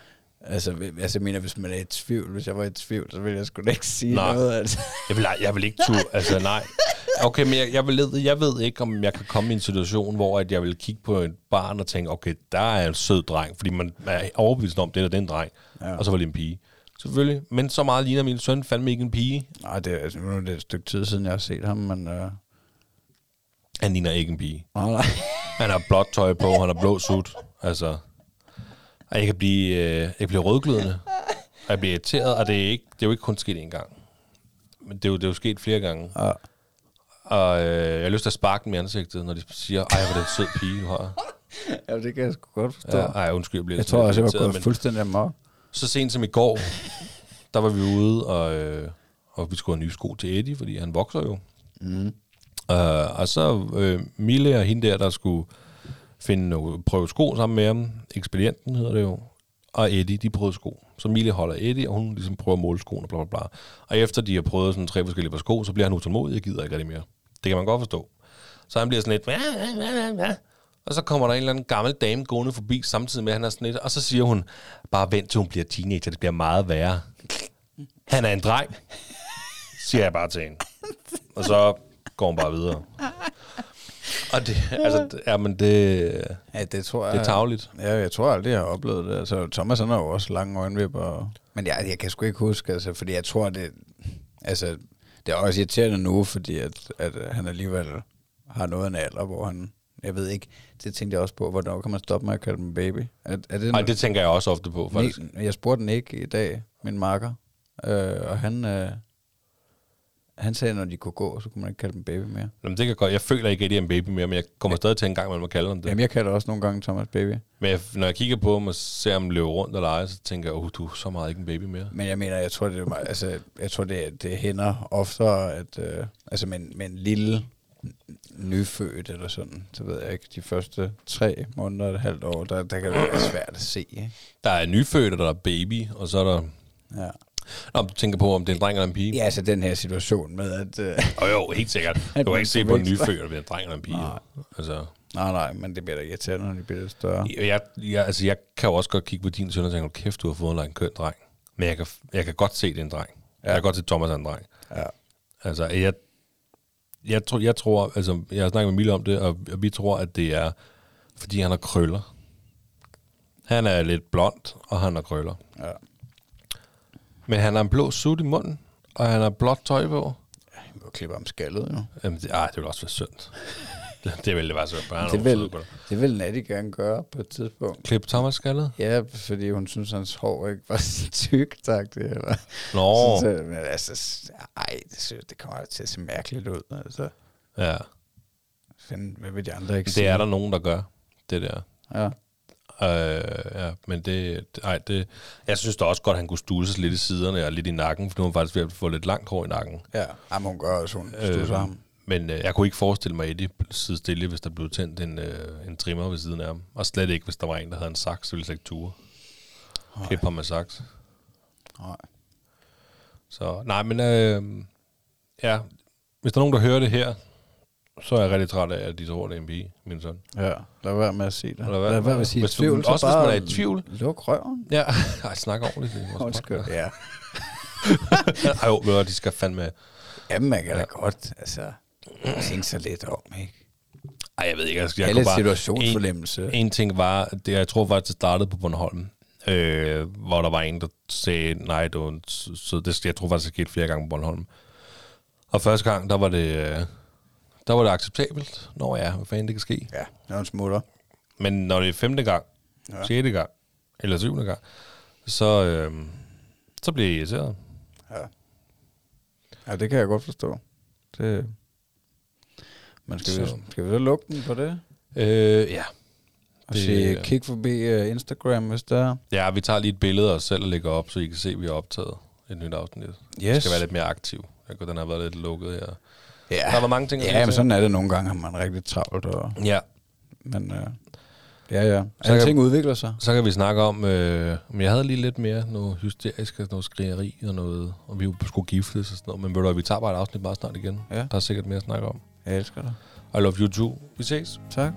Altså, altså, jeg mener, hvis man er i tvivl, hvis jeg var i tvivl, så ville jeg sgu da ikke sige Nej. noget. Altså. Jeg vil, jeg vil ikke turde, altså nej. Okay, men jeg, jeg, vil, jeg ved ikke, om jeg kan komme i en situation, hvor at jeg vil kigge på et barn og tænke, okay, der er en sød dreng, fordi man er overbevist om, det er den dreng, ja. Og så var det en pige. Selvfølgelig, men så meget ligner min søn fandme ikke en pige. Nej, det er, altså, nu er det et stykke tid siden, jeg har set ham, men... Øh, Han ligner ikke en pige. nej, nej. Han har blåt tøj på, han har blå sut. Altså, og jeg kan blive, øh, jeg kan blive rødglødende. Og jeg bliver irriteret, og det er, ikke, det er jo ikke kun sket én gang. Men det er jo, det er jo sket flere gange. Ja. Og øh, jeg har lyst til at sparke dem i ansigtet, når de siger, ej, hvor er det en sød pige, du har. ja, det kan jeg sgu godt forstå. Ja, ej, undskyld, jeg bliver jeg tror også, jeg var gået men fuldstændig amok. Så sent som i går, der var vi ude, og, øh, og vi skulle have nye sko til Eddie, fordi han vokser jo. Mm. Uh, og så øh, Mille og hende der, der skulle finde nogle, prøve sko sammen med ham. Ekspedienten hedder det jo. Og Eddie, de prøvede sko. Så Mille holder Eddie, og hun ligesom prøver at måle skoene, bla, bla, bla. Og efter de har prøvet sådan tre forskellige par sko, så bliver han utålmodig og gider ikke rigtig mere. Det kan man godt forstå. Så han bliver sådan lidt... ja. Og så kommer der en eller anden gammel dame gående forbi, samtidig med, at han er sådan lidt... Og så siger hun, bare vent til hun bliver teenager, det bliver meget værre. Han er en dreng, siger jeg bare til hende. Og så går hun bare videre. Og det, altså, ja, men det, Ja, det tror jeg. det er tavligt. Ja, jeg tror aldrig, jeg har oplevet det. Altså, Thomas han har jo også lange øjenvipper. Og... Men jeg, jeg kan sgu ikke huske, altså, fordi jeg tror, det... Altså, det er også irriterende nu, fordi at, at øh, han alligevel har noget af en alder, hvor han... Jeg ved ikke, det tænkte jeg også på, hvornår kan man stoppe med at kalde dem baby? Er, er det, Nej, det tænker jeg også ofte på, faktisk. Jeg spurgte Nick i dag, min marker, øh, og han, øh, han sagde, at når de kunne gå, så kunne man ikke kalde dem baby mere. Jamen, det kan godt. Jeg føler ikke, at det er en baby mere, men jeg kommer stadig til en gang, man må kalde ham det. Jamen, jeg kalder også nogle gange Thomas baby. Men jeg, når jeg kigger på ham og ser ham løbe rundt og lege, så tænker jeg, oh, du er så meget ikke en baby mere. Men jeg mener, jeg tror, det er, meget- altså, jeg tror, det, det hænder oftere, at øh, altså med, en- med en lille nyfødt eller sådan, så ved jeg ikke, de første tre måneder, et halvt år, der, der kan det være svært at se, ikke? Der er nyfødt, og der er baby, og så er der... Ja. Nå, du tænker på, om det er en dreng eller en pige? ja, altså den her situation med, at... Øh, jo, helt sikkert. <laughs> At Du kan ikke se på en nyfødt, om det er en dreng eller en pige. Nej. Altså, nej, nej, men det bliver da irriterende, når de bliver lidt større. jeg, jeg, altså, jeg kan jo også godt kigge på din søn og tænke, "Hold kæft, du har fået en køn dreng. Men jeg kan, jeg kan godt se, det er en dreng. Ja. Jeg kan godt se, at Thomas er en dreng. Ja. Altså, jeg, jeg, tror, jeg tror, altså, jeg har snakket med Mille om det, og, og vi tror, at det er, fordi han har krøller. Han er lidt blond, og han har krøller. Ja. Men han har en blå sut i munden, og han har blåt tøj på. Jeg må klippe om skaldet, jo. Jamen, det, ej, det vil også være synd. <laughs> det, det ville det være synd. han Det vil, det vil Natty gerne gøre på et tidspunkt. Klip Thomas skaldet? Ja, fordi hun synes, hans hår ikke var så <laughs> tykt, tak det. Eller. Nå, Så, men altså, ej, det, synes, det kommer til at se mærkeligt ud. Altså, ja. find, hvad vil de andre ikke Det er der nogen, der gør, det der. Ja. Øh, ja, men det, ej, det, jeg synes da også godt, at han kunne stulses lidt i siderne og lidt i nakken, for nu er faktisk ved at få lidt langt hår i nakken. Ja, Jamen, hun gør også, hun øh, ham. Men øh, jeg kunne ikke forestille mig, at Eddie sidde stille, hvis der blev tændt en, øh, en trimmer ved siden af ham. Og slet ikke, hvis der var en, der havde en saks, så ville jeg ikke ture. Klippe ham med saks. Nej. Så nej, men øh, ja, hvis der er nogen, der hører det her, så er jeg rigtig træt af, at de tror, det er en pige, min søn. Ja, lad være med at sige det. Lad være- lad være med at sige hvis du- tvivl. så også hvis man er i tvivl. Luk røven. Ja, <laughs> ej, snak ordentligt. Det er Undskyld. Ja. <laughs> Ej, jo, du hvad, de skal fandme... Jamen, man kan da Ja. godt, altså, tænke sig lidt om, ikke? Ej, jeg ved ikke, jeg, jeg Jeg bare... situationsfornemmelse. En, en ting var, det, jeg tror faktisk, det startede på Bornholm, øh, hvor der var en, der sagde, nej, så så det, jeg tror faktisk, det skete flere gange på Bornholm. Og første gang, der var det, øh, der var det acceptabelt. Nå ja, hvad fanden det kan ske. Ja, når hun smutter. Men når det er femte gang, Ja. sjette gang, eller syvende gang, så, øh, så bliver jeg irriteret. Ja. Ja, det kan jeg godt forstå. Det... Men skal, vi, Så- skal vi så lukke den på det? Øh, ja. Og Det- sige, kig forbi uh, Instagram, hvis der er. Ja, vi tager lige et billede af os selv og lægger op, så I kan se, at vi har optaget et nyt afsnit. Yes. Jeg skal være lidt mere aktiv. Jeg den har været lidt lukket her. Ja, Der været mange ting ja men sådan er det nogle gange, har man rigtig travlt. Og, Ja, men uh, ja, ja. Så kan- Alting udvikler sig. så kan vi snakke om, øh, men jeg havde lige lidt mere noget hysterisk, noget skrigeri og noget, og vi skulle giftes og sådan noget, men ved du vi tager bare et afsnit meget snart igen. Ja. Der er sikkert mere at snakke om. Jeg elsker dig. I love you too. Vi ses. Tak.